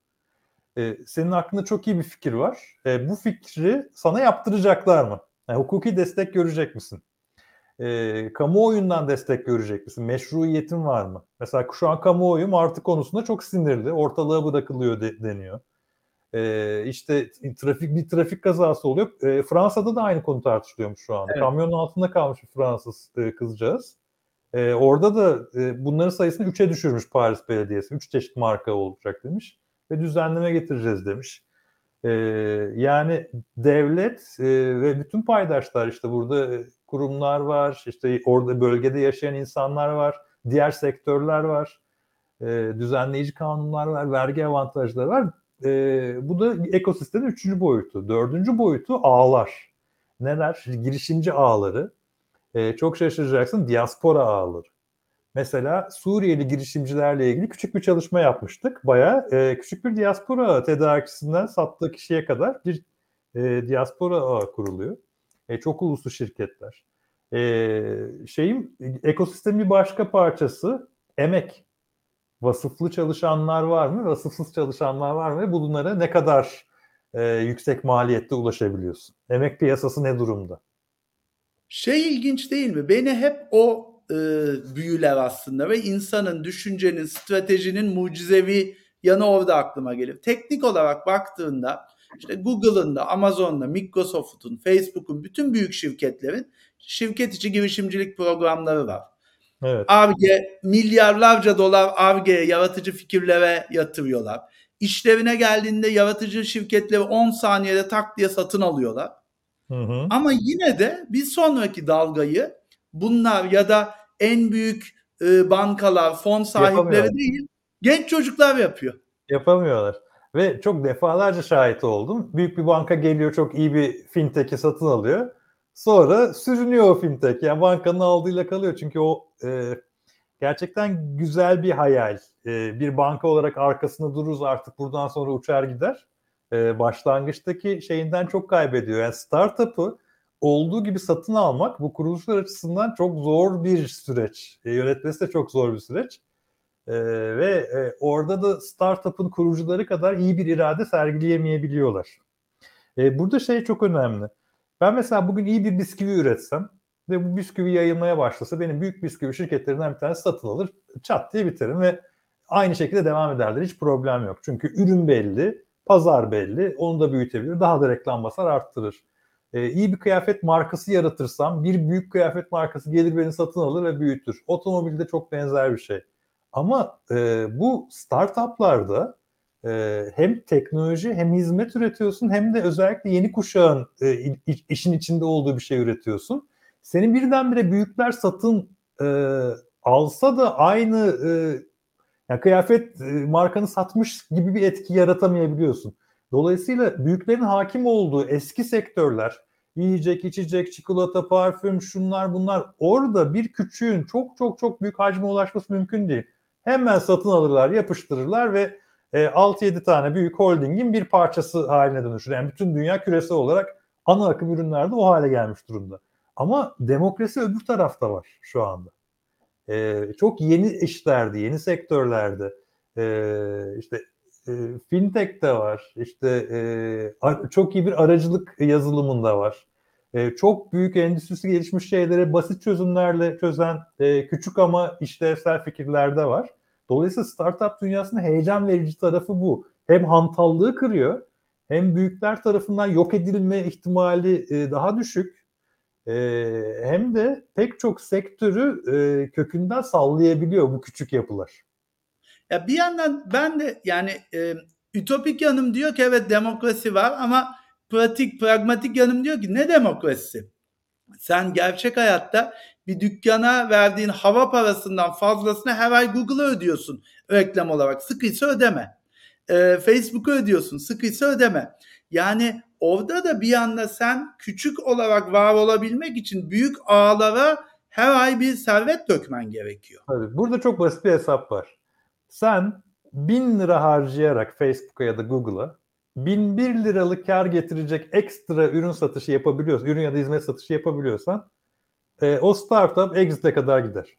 Ee, senin aklında çok iyi bir fikir var. Ee, bu fikri sana yaptıracaklar mı? Yani hukuki destek görecek misin? Ee, kamuoyundan destek görecek misin? Meşruiyetin var mı? Mesela şu an kamuoyu Martı konusunda çok sinirli. Ortalığa bırakılıyor de- deniyor. Ee, işte trafik bir trafik kazası oluyor. Ee, Fransa'da da aynı konu tartışılıyormuş şu anda. Evet. Kamyonun altında kalmış bir Fransız e, kızcağız. Ee, orada da e, bunların sayısını 3'e düşürmüş Paris Belediyesi. 3 çeşit marka olacak demiş ve düzenleme getireceğiz demiş. Ee, yani devlet e, ve bütün paydaşlar işte burada e, kurumlar var, işte orada bölgede yaşayan insanlar var, diğer sektörler var, e, düzenleyici kanunlar var, vergi avantajları var. E, bu da ekosistemin üçüncü boyutu. Dördüncü boyutu ağlar. Neler? Girişimci ağları. E, çok şaşıracaksın diaspora ağları. Mesela Suriyeli girişimcilerle ilgili küçük bir çalışma yapmıştık. Bayağı e, küçük bir diaspora tedarikçisinden sattığı kişiye kadar bir e, diaspora ağı kuruluyor. E, çok uluslu şirketler. Ee, şeyin ekosistemin bir başka parçası emek. Vasıflı çalışanlar var mı, vasıfsız çalışanlar var mı? Bunlara ne kadar e, yüksek maliyette ulaşabiliyorsun? Emek piyasası ne durumda? Şey ilginç değil mi? Beni hep o e, büyüler aslında ve insanın, düşüncenin, stratejinin mucizevi yanı orada aklıma gelir. Teknik olarak baktığında işte Google'ın da, Amazon'da, Microsoft'un, Facebook'un, bütün büyük şirketlerin şirket içi girişimcilik programları var. Evet. Arge, milyarlarca dolar Arge'ye, yaratıcı fikirlere yatırıyorlar. İşlerine geldiğinde yaratıcı şirketleri 10 saniyede tak diye satın alıyorlar. Hı hı. Ama yine de bir sonraki dalgayı bunlar ya da en büyük e, bankalar, fon sahipleri değil, genç çocuklar yapıyor. Yapamıyorlar. Ve çok defalarca şahit oldum. Büyük bir banka geliyor çok iyi bir fintech'i satın alıyor. Sonra sürünüyor o fintech. Yani bankanın aldığıyla kalıyor. Çünkü o e, gerçekten güzel bir hayal. E, bir banka olarak arkasında dururuz artık buradan sonra uçar gider. E, başlangıçtaki şeyinden çok kaybediyor. Yani startup'ı olduğu gibi satın almak bu kuruluşlar açısından çok zor bir süreç. E, yönetmesi de çok zor bir süreç. E, ve e, orada da startup'ın kurucuları kadar iyi bir irade sergileyemeyebiliyorlar. E, burada şey çok önemli. Ben mesela bugün iyi bir bisküvi üretsem ve bu bisküvi yayılmaya başlasa benim büyük bisküvi şirketlerinden bir tanesi satın alır, çat diye biterim ve aynı şekilde devam ederler. Hiç problem yok. Çünkü ürün belli, pazar belli, onu da büyütebilir, daha da reklam basar, arttırır. Ee, iyi bir kıyafet markası yaratırsam bir büyük kıyafet markası gelir beni satın alır ve büyütür. Otomobilde çok benzer bir şey. Ama e, bu startuplarda e, hem teknoloji hem hizmet üretiyorsun hem de özellikle yeni kuşağın e, işin içinde olduğu bir şey üretiyorsun. Senin birdenbire büyükler satın e, alsa da aynı e, kıyafet e, markanı satmış gibi bir etki yaratamayabiliyorsun. Dolayısıyla büyüklerin hakim olduğu eski sektörler, yiyecek, içecek, çikolata, parfüm, şunlar bunlar orada bir küçüğün çok çok çok büyük hacme ulaşması mümkün değil. Hemen satın alırlar, yapıştırırlar ve e, 6-7 tane büyük holdingin bir parçası haline dönüşür. Yani bütün dünya küresel olarak ana akım ürünlerde o hale gelmiş durumda. Ama demokrasi öbür tarafta var şu anda. E, çok yeni işlerde, yeni sektörlerde e, işte e, fintech de var, işte e, çok iyi bir aracılık yazılımında var. E, çok büyük endüstrisi gelişmiş şeyleri basit çözümlerle çözen e, küçük ama işlevsel fikirlerde var. Dolayısıyla startup dünyasının heyecan verici tarafı bu. Hem hantallığı kırıyor hem büyükler tarafından yok edilme ihtimali e, daha düşük. E, hem de pek çok sektörü e, kökünden sallayabiliyor bu küçük yapılar. Ya bir yandan ben de yani e, ütopik yanım diyor ki evet demokrasi var ama pratik, pragmatik yanım diyor ki ne demokrasisi? Sen gerçek hayatta bir dükkana verdiğin hava parasından fazlasını her ay Google'a ödüyorsun reklam olarak. Sıkıysa ödeme. E, Facebook'a ödüyorsun. Sıkıysa ödeme. Yani orada da bir anda sen küçük olarak var olabilmek için büyük ağlara her ay bir servet dökmen gerekiyor. Tabii. Burada çok basit bir hesap var. Sen bin lira harcayarak Facebook'a ya da Google'a bin bir liralık kar getirecek ekstra ürün satışı yapabiliyorsan, ürün ya da hizmet satışı yapabiliyorsan e, o startup exit'e kadar gider.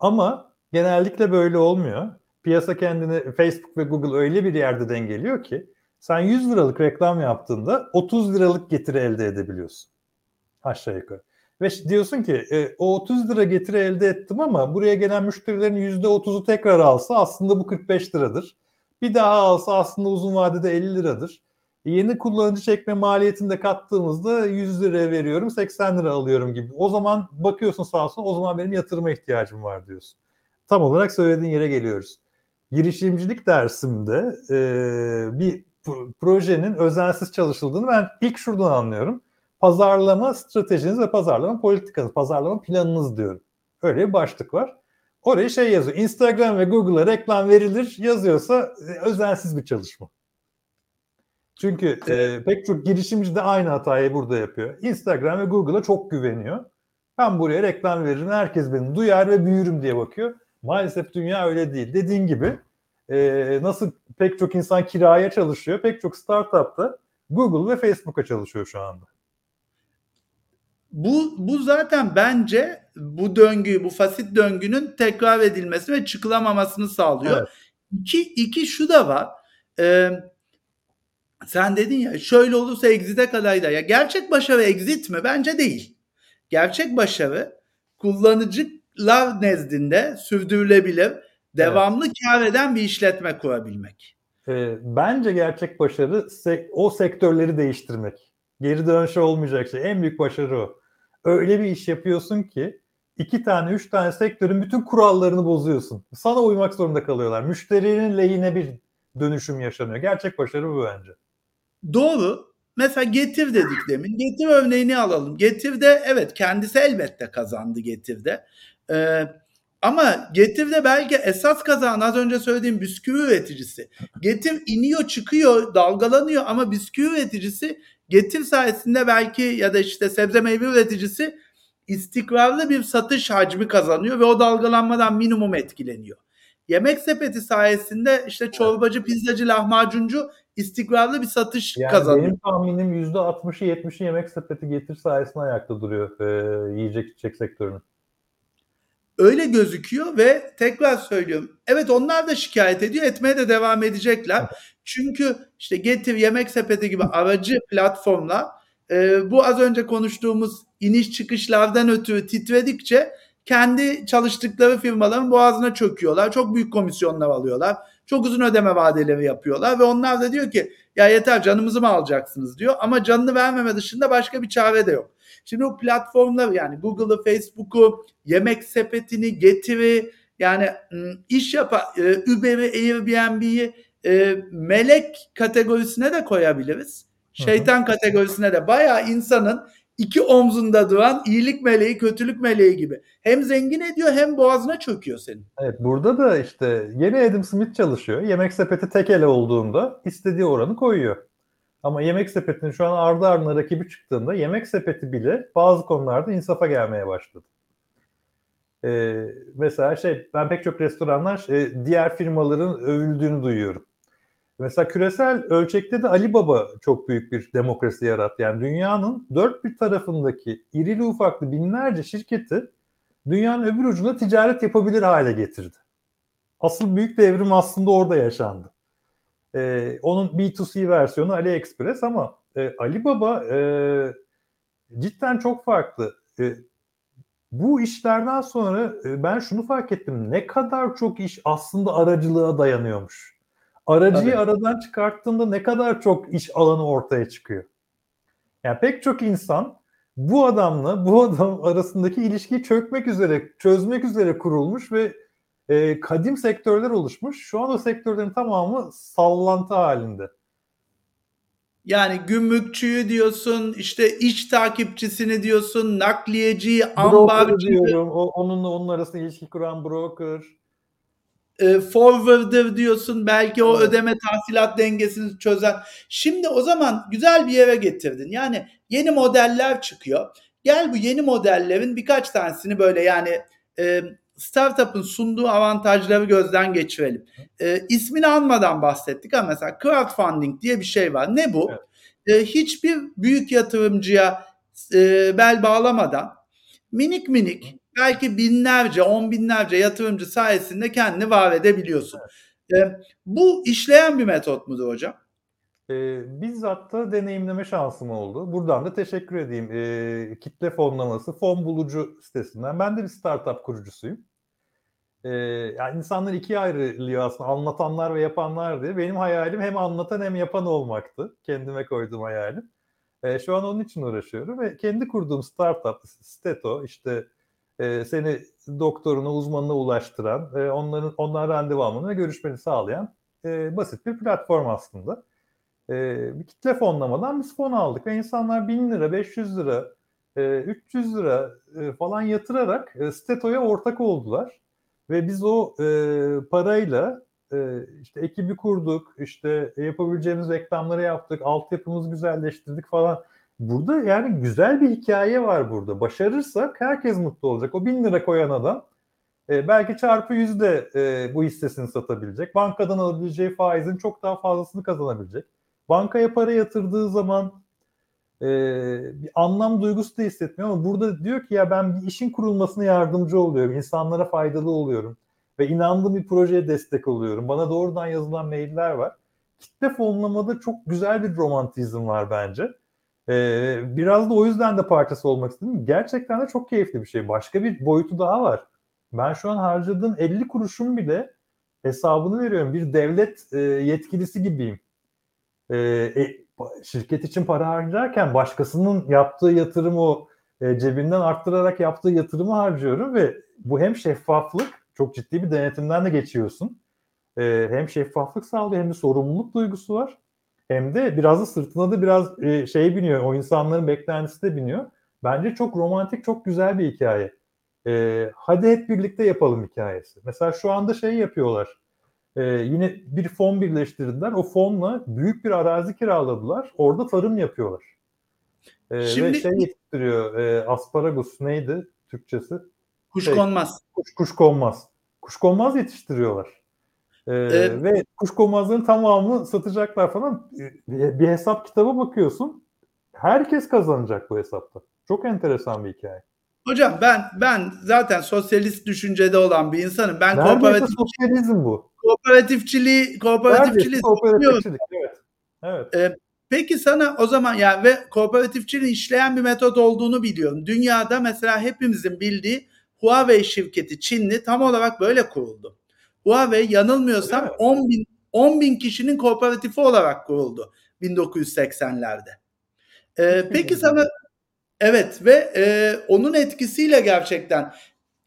Ama genellikle böyle olmuyor. Piyasa kendini Facebook ve Google öyle bir yerde dengeliyor ki sen 100 liralık reklam yaptığında 30 liralık getiri elde edebiliyorsun. Aşağı yukarı. Ve diyorsun ki e, o 30 lira getiri elde ettim ama buraya gelen müşterilerin %30'u tekrar alsa aslında bu 45 liradır. Bir daha alsa aslında uzun vadede 50 liradır. Yeni kullanıcı çekme maliyetini de kattığımızda 100 lira veriyorum 80 lira alıyorum gibi. O zaman bakıyorsun sağ olsun o zaman benim yatırıma ihtiyacım var diyorsun. Tam olarak söylediğin yere geliyoruz. Girişimcilik dersimde e, bir projenin özensiz çalışıldığını ben ilk şuradan anlıyorum. Pazarlama stratejiniz ve pazarlama politikanız, pazarlama planınız diyorum. Öyle bir başlık var. Oraya şey yazıyor. Instagram ve Google'a reklam verilir yazıyorsa özensiz bir çalışma. Çünkü e, pek çok girişimci de aynı hatayı burada yapıyor. Instagram ve Google'a çok güveniyor. Ben buraya reklam veririm, herkes beni duyar ve büyürüm diye bakıyor. Maalesef dünya öyle değil. Dediğin gibi e, nasıl pek çok insan kiraya çalışıyor, pek çok startup da Google ve Facebook'a çalışıyor şu anda. Bu, bu zaten bence bu döngü, bu fasit döngünün tekrar edilmesi ve çıkılamamasını sağlıyor. Evet. İki, iki şu da var. Ee, sen dedin ya şöyle olursa exit'e kadar da. Ya gerçek başarı exit mi? Bence değil. Gerçek başarı kullanıcılar nezdinde sürdürülebilir, devamlı evet. kar eden bir işletme kurabilmek. E, bence gerçek başarı sek- o sektörleri değiştirmek. Geri dönüşü olmayacak şey. En büyük başarı o. Öyle bir iş yapıyorsun ki iki tane, üç tane sektörün bütün kurallarını bozuyorsun. Sana uymak zorunda kalıyorlar. Müşterinin lehine bir dönüşüm yaşanıyor. Gerçek başarı bu bence. Doğru. Mesela Getir dedik demin. Getir örneğini alalım. Getir'de evet kendisi elbette kazandı Getir'de. Ee, ama Getir'de belki esas kazanan az önce söylediğim bisküvi üreticisi. Getir iniyor çıkıyor dalgalanıyor ama bisküvi üreticisi Getir sayesinde belki ya da işte sebze meyve üreticisi istikrarlı bir satış hacmi kazanıyor ve o dalgalanmadan minimum etkileniyor. Yemek sepeti sayesinde işte çorbacı, pizzacı, lahmacuncu istikrarlı bir satış yani kazanıyor. Benim tahminim %60'ı 70'i yemek sepeti getir sayesinde ayakta duruyor e, yiyecek içecek sektörünün. Öyle gözüküyor ve tekrar söylüyorum. Evet onlar da şikayet ediyor. Etmeye de devam edecekler. Çünkü işte Getir, Yemek Sepeti gibi aracı platformlar e, bu az önce konuştuğumuz iniş çıkışlardan ötürü titredikçe kendi çalıştıkları firmaların boğazına çöküyorlar. Çok büyük komisyonlar alıyorlar. Çok uzun ödeme vadeleri yapıyorlar ve onlar da diyor ki ya yeter canımızı mı alacaksınız diyor. Ama canını vermeme dışında başka bir çare de yok. Şimdi o platformlar yani Google'ı, Facebook'u, yemek sepetini, Getir'i yani iş yapan Uber'i, Airbnb'yi e, melek kategorisine de koyabiliriz. Şeytan kategorisine de bayağı insanın iki omzunda duran iyilik meleği, kötülük meleği gibi. Hem zengin ediyor hem boğazına çöküyor senin. Evet burada da işte yeni Adam Smith çalışıyor. Yemek sepeti tek ele olduğunda istediği oranı koyuyor. Ama yemek sepetinin şu an ardı ardına rakibi çıktığında yemek sepeti bile bazı konularda insafa gelmeye başladı. Ee, mesela şey ben pek çok restoranlar e, diğer firmaların övüldüğünü duyuyorum. Mesela küresel ölçekte de Alibaba çok büyük bir demokrasi yarattı. Yani dünyanın dört bir tarafındaki irili ufaklı binlerce şirketi dünyanın öbür ucunda ticaret yapabilir hale getirdi. Asıl büyük devrim aslında orada yaşandı. Ee, onun B2C versiyonu AliExpress ama e, Alibaba e, cidden çok farklı. E, bu işlerden sonra e, ben şunu fark ettim. Ne kadar çok iş aslında aracılığa dayanıyormuş. Aracıyı Tabii. aradan çıkarttığında ne kadar çok iş alanı ortaya çıkıyor. Yani pek çok insan bu adamla bu adam arasındaki ilişkiyi çökmek üzere, çözmek üzere kurulmuş ve e, kadim sektörler oluşmuş. Şu an o sektörlerin tamamı sallantı halinde. Yani gümrükçüyü diyorsun, işte iç takipçisini diyorsun, nakliyeci, ambarcı. diyorum. O, onunla onun arasında ilişki kuran broker e, forwarder diyorsun belki o evet. ödeme tahsilat dengesini çözen. Şimdi o zaman güzel bir yere getirdin. Yani yeni modeller çıkıyor. Gel bu yeni modellerin birkaç tanesini böyle yani e, startup'ın sunduğu avantajları gözden geçirelim. E, ismini anmadan bahsettik ama mesela crowdfunding diye bir şey var. Ne bu? Evet. E, hiçbir büyük yatırımcıya e, bel bağlamadan minik minik belki binlerce, on binlerce yatırımcı sayesinde kendini var edebiliyorsun. Evet. E, bu işleyen bir metot mudur hocam? E, bizzat da deneyimleme şansım oldu. Buradan da teşekkür edeyim. E, kitle fonlaması, fon bulucu sitesinden. Ben de bir startup kurucusuyum. E, yani insanlar ikiye ayrılıyor aslında. Anlatanlar ve yapanlar diye. Benim hayalim hem anlatan hem yapan olmaktı. Kendime koyduğum hayalim. E, şu an onun için uğraşıyorum ve kendi kurduğum startup, Steto, işte e, seni doktoruna, uzmanına ulaştıran, e, onların ondan randevu almanı görüşmeni sağlayan e, basit bir platform aslında. E, bir kitle fonlamadan biz fon aldık ve insanlar 1000 lira, 500 lira, e, 300 lira e, falan yatırarak e, Steto'ya ortak oldular. Ve biz o e, parayla e, işte ekibi kurduk, işte yapabileceğimiz reklamları yaptık, altyapımızı güzelleştirdik falan. Burada yani güzel bir hikaye var burada. Başarırsak herkes mutlu olacak. O bin lira koyan adam e, belki çarpı yüzde e, bu hissesini satabilecek. Bankadan alabileceği faizin çok daha fazlasını kazanabilecek. Bankaya para yatırdığı zaman e, bir anlam duygusu da hissetmiyor ama burada diyor ki ya ben bir işin kurulmasına yardımcı oluyorum, insanlara faydalı oluyorum ve inandığım bir projeye destek oluyorum. Bana doğrudan yazılan mailler var. Kitle fonlamada çok güzel bir romantizm var bence. Ee, biraz da o yüzden de parçası olmak istedim. Gerçekten de çok keyifli bir şey. Başka bir boyutu daha var. Ben şu an harcadığım 50 kuruşun bile hesabını veriyorum. Bir devlet e, yetkilisi gibiyim. E, e, şirket için para harcarken başkasının yaptığı yatırımı e, cebinden arttırarak yaptığı yatırımı harcıyorum ve bu hem şeffaflık çok ciddi bir denetimden de geçiyorsun. E, hem şeffaflık sağlıyor hem de sorumluluk duygusu var. Hem de biraz da sırtına da biraz e, şey biniyor. O insanların beklentisi de biniyor. Bence çok romantik, çok güzel bir hikaye. E, hadi hep birlikte yapalım hikayesi. Mesela şu anda şey yapıyorlar. E, yine bir fon birleştirdiler. O fonla büyük bir arazi kiraladılar. Orada tarım yapıyorlar. E, Şimdi, ve şey yetiştiriyor. E, asparagus neydi Türkçesi? Kuşkonmaz. Şey, kuş, kuşkonmaz. Kuşkonmaz yetiştiriyorlar. Ee, evet. Ve kuşkonmazların tamamı satacaklar falan. Bir, bir hesap kitaba bakıyorsun. Herkes kazanacak bu hesapta. Çok enteresan bir hikaye. Hocam ben ben zaten sosyalist düşüncede olan bir insanım. Ben Neredeyse kooperatif sosyalizm bu. Kooperatifçiliği kooperatifçiliği kooperatifçilik evet. Evet. Ee, peki sana o zaman ya yani ve kooperatifçiliğin işleyen bir metot olduğunu biliyorum. Dünyada mesela hepimizin bildiği Huawei şirketi Çinli tam olarak böyle kuruldu. Huawei yanılmıyorsam 10 bin, 10 bin kişinin kooperatifi olarak kuruldu 1980'lerde. Ee, peki sana evet ve e, onun etkisiyle gerçekten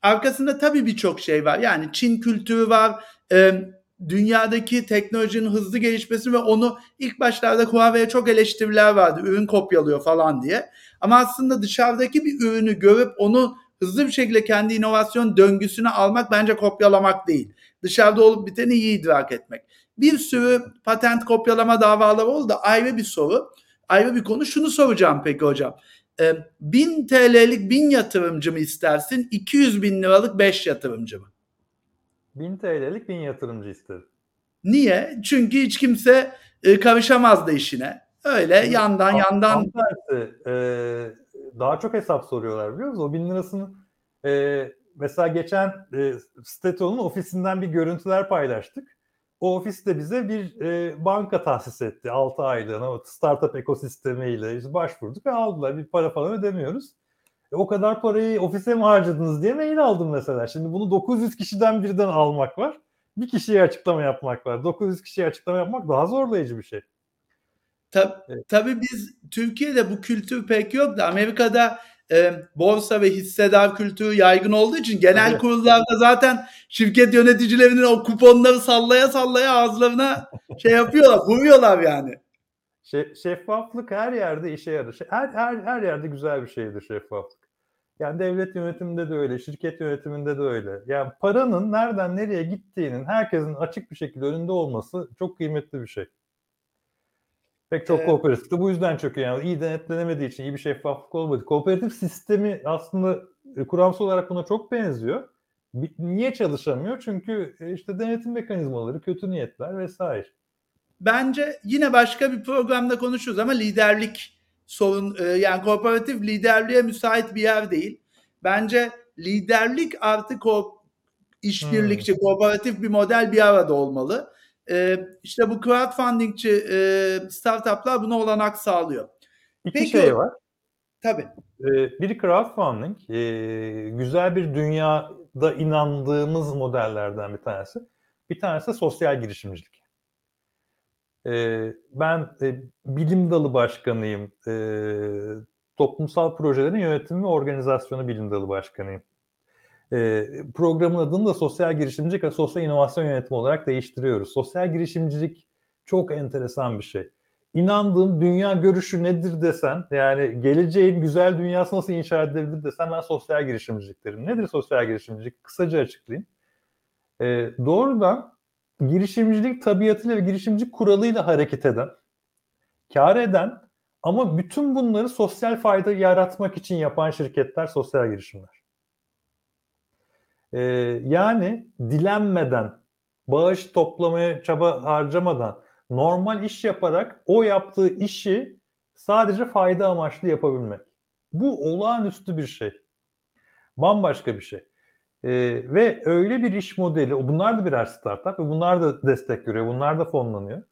arkasında tabii birçok şey var. Yani Çin kültürü var. E, dünyadaki teknolojinin hızlı gelişmesi ve onu ilk başlarda Huawei'ye çok eleştiriler vardı. Ürün kopyalıyor falan diye. Ama aslında dışarıdaki bir ürünü görüp onu hızlı bir şekilde kendi inovasyon döngüsüne almak bence kopyalamak değil. Dışarıda olup biteni iyi idrak etmek. Bir sürü patent kopyalama davaları oldu da ayrı bir soru. Ayrı bir konu. Şunu soracağım peki hocam. E, 1000 TL'lik 1000 yatırımcı mı istersin? 200 bin liralık 5 yatırımcı mı? 1000 TL'lik 1000 yatırımcı isterim. Niye? Çünkü hiç kimse e, karışamazdı işine. Öyle yandan yandan. Tersi, e, daha çok hesap soruyorlar biliyor musunuz? O 1000 lirasını e, mesela geçen e, Steto'nun ofisinden bir görüntüler paylaştık. O ofis de bize bir e, banka tahsis etti 6 aylığına o startup ekosistemiyle işte başvurduk ve aldılar. Bir para falan ödemiyoruz. E, o kadar parayı ofise mi harcadınız diye mail aldım mesela. Şimdi bunu 900 kişiden birden almak var. Bir kişiye açıklama yapmak var. 900 kişiye açıklama yapmak daha zorlayıcı bir şey. Tabii, evet. tabii biz Türkiye'de bu kültür pek yok da Amerika'da e, borsa ve hissedar kültürü yaygın olduğu için genel evet. kurullarda zaten şirket yöneticilerinin o kuponları sallaya sallaya ağızlarına şey yapıyorlar, vuruyorlar yani. şeffaflık her yerde işe yarar. Her, her, her yerde güzel bir şeydir şeffaflık. Yani devlet yönetiminde de öyle, şirket yönetiminde de öyle. Yani paranın nereden nereye gittiğinin herkesin açık bir şekilde önünde olması çok kıymetli bir şey. Pek çok kooperatif de bu yüzden çöküyor. Yani iyi denetlenemediği için, iyi bir şeffaflık olmadı. Kooperatif sistemi aslında e, kuramsal olarak buna çok benziyor. Niye çalışamıyor? Çünkü e, işte denetim mekanizmaları, kötü niyetler vesaire. Bence yine başka bir programda konuşuruz ama liderlik sorun e, yani kooperatif liderliğe müsait bir yer değil. Bence liderlik artık o işbirlikçi, hmm. kooperatif bir model bir arada olmalı. E, işte bu crowdfundingçi e, startuplar buna olanak sağlıyor. İki Peki, şey var. Tabii. Ee, biri crowdfunding. Ee, güzel bir dünyada inandığımız modellerden bir tanesi. Bir tanesi de sosyal girişimcilik. Ee, ben e, bilim dalı başkanıyım. Ee, toplumsal projelerin yönetimi ve organizasyonu bilim dalı başkanıyım. E, programın adını da sosyal girişimcilik ve sosyal inovasyon yönetimi olarak değiştiriyoruz. Sosyal girişimcilik çok enteresan bir şey. İnandığım dünya görüşü nedir desen, yani geleceğin güzel dünyası nasıl inşa edilebilir desen ben sosyal girişimcilik derim. Nedir sosyal girişimcilik? Kısaca açıklayayım. E, doğrudan girişimcilik tabiatıyla ve girişimcilik kuralıyla hareket eden, kar eden ama bütün bunları sosyal fayda yaratmak için yapan şirketler sosyal girişimler. Ee, yani dilenmeden, bağış toplamaya çaba harcamadan, normal iş yaparak o yaptığı işi sadece fayda amaçlı yapabilmek. Bu olağanüstü bir şey. Bambaşka bir şey. Ee, ve öyle bir iş modeli, bunlar da birer startup ve bunlar da destek görüyor, bunlar da fonlanıyor.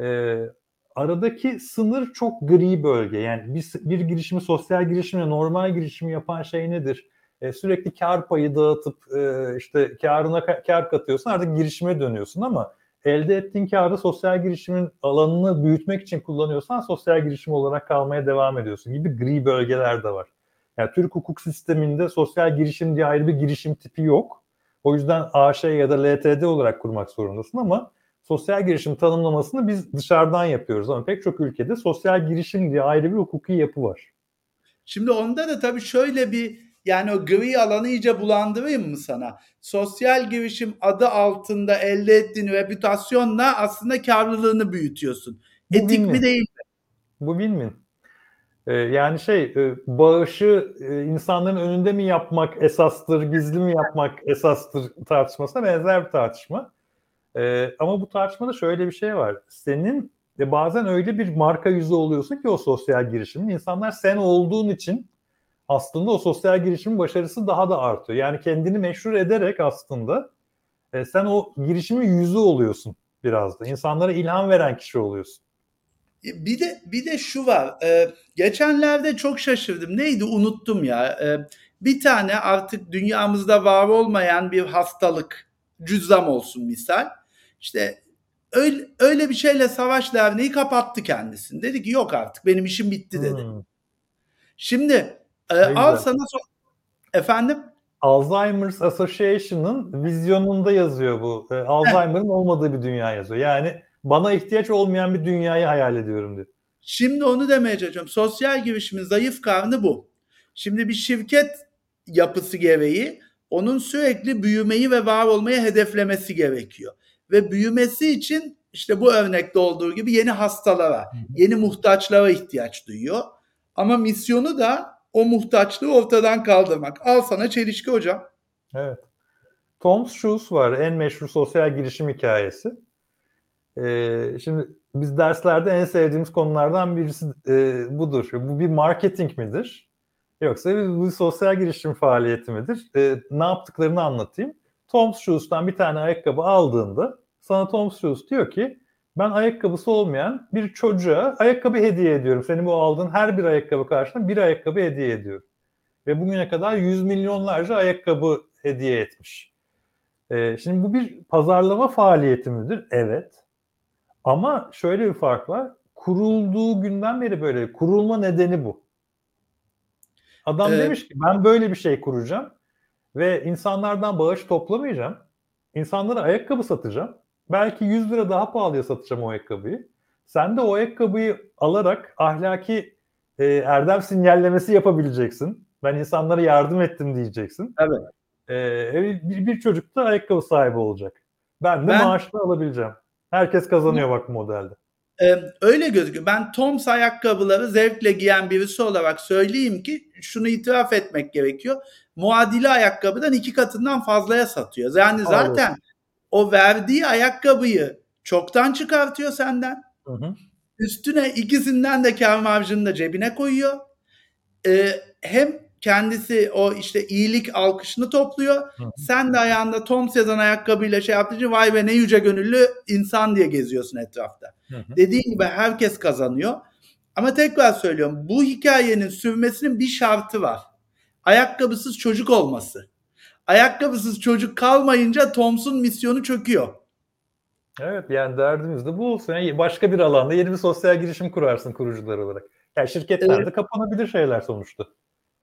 Ee, aradaki sınır çok gri bölge. Yani bir, bir girişimi, sosyal girişimle normal girişimi yapan şey nedir? Ee, sürekli kar payı dağıtıp e, işte karına kar katıyorsun artık girişime dönüyorsun ama elde ettiğin karı sosyal girişimin alanını büyütmek için kullanıyorsan sosyal girişim olarak kalmaya devam ediyorsun gibi gri bölgeler de var. Yani Türk hukuk sisteminde sosyal girişim diye ayrı bir girişim tipi yok. O yüzden AŞ ya da LTD olarak kurmak zorundasın ama sosyal girişim tanımlamasını biz dışarıdan yapıyoruz ama pek çok ülkede sosyal girişim diye ayrı bir hukuki yapı var. Şimdi onda da tabii şöyle bir yani o gri alanı iyice bulandırayım mı sana? Sosyal girişim adı altında elde ettiğin reputasyonla aslında karlılığını büyütüyorsun. Bu Etik mi değil mi? Bu win ee, yani şey e, bağışı e, insanların önünde mi yapmak esastır, gizli mi yapmak esastır tartışmasına benzer bir tartışma. Ee, ama bu tartışmada şöyle bir şey var. Senin de bazen öyle bir marka yüzü oluyorsun ki o sosyal girişimin insanlar sen olduğun için aslında o sosyal girişimin başarısı daha da artıyor. Yani kendini meşhur ederek aslında e, sen o girişimin yüzü oluyorsun biraz da. İnsanlara ilham veren kişi oluyorsun. E, bir de bir de şu var. E, geçenlerde çok şaşırdım. Neydi unuttum ya. E, bir tane artık dünyamızda var olmayan bir hastalık cüzzam olsun misal. İşte öyle, öyle bir şeyle Savaş Derneği kapattı kendisini. Dedi ki yok artık benim işim bitti dedi. Hmm. Şimdi e, al sana so efendim Alzheimer's Association'ın vizyonunda yazıyor bu. E, Alzheimer'ın olmadığı bir dünya yazıyor. Yani bana ihtiyaç olmayan bir dünyayı hayal ediyorum diyor. Şimdi onu demeye çalışıyorum. Sosyal girişimin zayıf karnı bu. Şimdi bir şirket yapısı gereği onun sürekli büyümeyi ve var olmayı hedeflemesi gerekiyor. Ve büyümesi için işte bu örnekte olduğu gibi yeni hastalara, yeni muhtaçlara ihtiyaç duyuyor. Ama misyonu da o muhtaçlığı ortadan kaldırmak. Al sana çelişki hocam. Evet. Tom's Shoes var en meşhur sosyal girişim hikayesi. Ee, şimdi biz derslerde en sevdiğimiz konulardan birisi e, budur. Bu bir marketing midir? Yoksa bu bir sosyal girişim faaliyeti midir? E, ne yaptıklarını anlatayım. Tom's Shoes'tan bir tane ayakkabı aldığında sana Tom's Shoes diyor ki ben ayakkabısı olmayan bir çocuğa ayakkabı hediye ediyorum. Senin bu aldığın her bir ayakkabı karşılığında bir ayakkabı hediye ediyorum. Ve bugüne kadar yüz milyonlarca ayakkabı hediye etmiş. Ee, şimdi bu bir pazarlama faaliyeti midir? Evet. Ama şöyle bir fark var. Kurulduğu günden beri böyle. Kurulma nedeni bu. Adam ee, demiş ki ben böyle bir şey kuracağım ve insanlardan bağış toplamayacağım. İnsanlara ayakkabı satacağım. Belki 100 lira daha pahalıya satacağım o ayakkabıyı. Sen de o ayakkabıyı alarak ahlaki e, erdem sinyallemesi yapabileceksin. Ben insanlara yardım ettim diyeceksin. Evet. E, bir, bir çocuk da ayakkabı sahibi olacak. Ben de ben, maaşını alabileceğim. Herkes kazanıyor bak modelde. Ee, öyle gözüküyor. Ben Toms ayakkabıları zevkle giyen birisi olarak söyleyeyim ki şunu itiraf etmek gerekiyor. Muadili ayakkabıdan iki katından fazlaya satıyor. Yani zaten Aynen. O verdiği ayakkabıyı çoktan çıkartıyor senden. Hı hı. Üstüne ikisinden de kar marjını da cebine koyuyor. Ee, hem kendisi o işte iyilik alkışını topluyor. Hı. Sen de ayağında Tom yazan ayakkabıyla şey yaptığı vay be ne yüce gönüllü insan diye geziyorsun etrafta. Hı hı. Dediğin gibi herkes kazanıyor. Ama tekrar söylüyorum bu hikayenin sürmesinin bir şartı var. Ayakkabısız çocuk olması. Ayakkabısız çocuk kalmayınca Tom'sun misyonu çöküyor. Evet yani derdimiz de bu olsun. Yani başka bir alanda yeni bir sosyal girişim kurarsın kurucular olarak. Yani şirketlerde evet. kapanabilir şeyler sonuçta.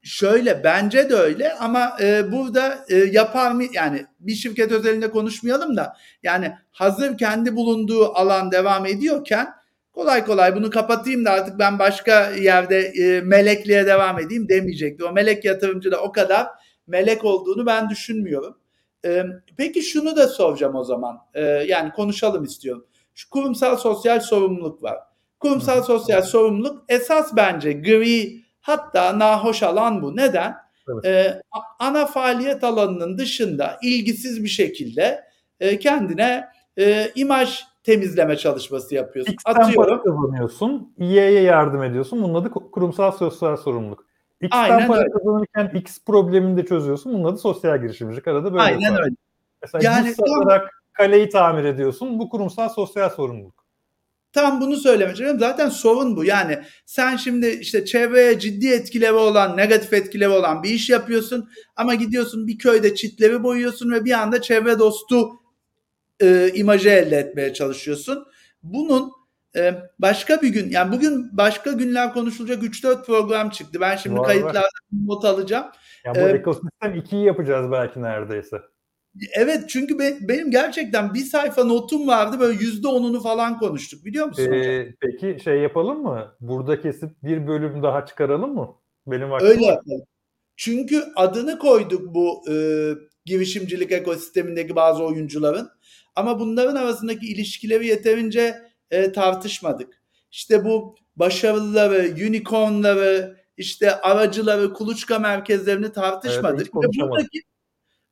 Şöyle bence de öyle ama e, burada e, yapar mı yani bir şirket özelinde konuşmayalım da yani hazır kendi bulunduğu alan devam ediyorken kolay kolay bunu kapatayım da artık ben başka yerde e, melekliğe devam edeyim demeyecekti. O melek yatırımcı da o kadar melek olduğunu ben düşünmüyorum. E, peki şunu da soracağım o zaman e, yani konuşalım istiyorum. Şu kurumsal sosyal sorumluluk var. Kurumsal sosyal sorumluluk esas bence gri Hatta nahoş alan bu. Neden? Evet. Ee, ana faaliyet alanının dışında ilgisiz bir şekilde e, kendine e, imaj temizleme çalışması yapıyorsun. X'ten para Atıyorum. kazanıyorsun, Y'ye yardım ediyorsun. Bunun adı ku- kurumsal sosyal sorumluluk. Aynen para öyle. kazanırken X problemini de çözüyorsun. Bunun adı sosyal girişimcilik. Arada böyle Aynen öyle. Mesela Yani yani tam- satarak kaleyi tamir ediyorsun. Bu kurumsal sosyal sorumluluk. Tam bunu söylemek istiyorum. Zaten sorun bu. Yani sen şimdi işte çevreye ciddi etkileri olan, negatif etkileri olan bir iş yapıyorsun ama gidiyorsun bir köyde çitleri boyuyorsun ve bir anda çevre dostu e, imajı elde etmeye çalışıyorsun. Bunun e, başka bir gün, yani bugün başka günler konuşulacak 3-4 program çıktı. Ben şimdi Var, kayıtlardan not alacağım. Yani bu Ee, ekosistem 2'yi yapacağız belki neredeyse. Evet çünkü be- benim gerçekten bir sayfa notum vardı böyle yüzde onunu falan konuştuk biliyor musun hocam? Ee, peki şey yapalım mı? Burada kesip bir bölüm daha çıkaralım mı? Benim vaktim Öyle yapalım. Çünkü adını koyduk bu e, girişimcilik ekosistemindeki bazı oyuncuların. Ama bunların arasındaki ilişkileri yeterince e, tartışmadık. İşte bu başarılıları, unicornları, işte aracıları, kuluçka merkezlerini Evet, tartışmadık. konuşamadık. buradaki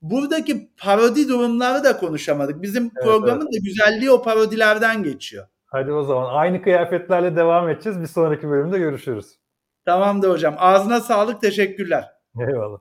buradaki parodi durumları da konuşamadık. Bizim Evet, programın da güzelliği o parodilerden geçiyor. Hadi o zaman aynı kıyafetlerle devam edeceğiz. Bir sonraki bölümde görüşürüz. Tamamdır hocam. Ağzına sağlık. Teşekkürler. Eyvallah.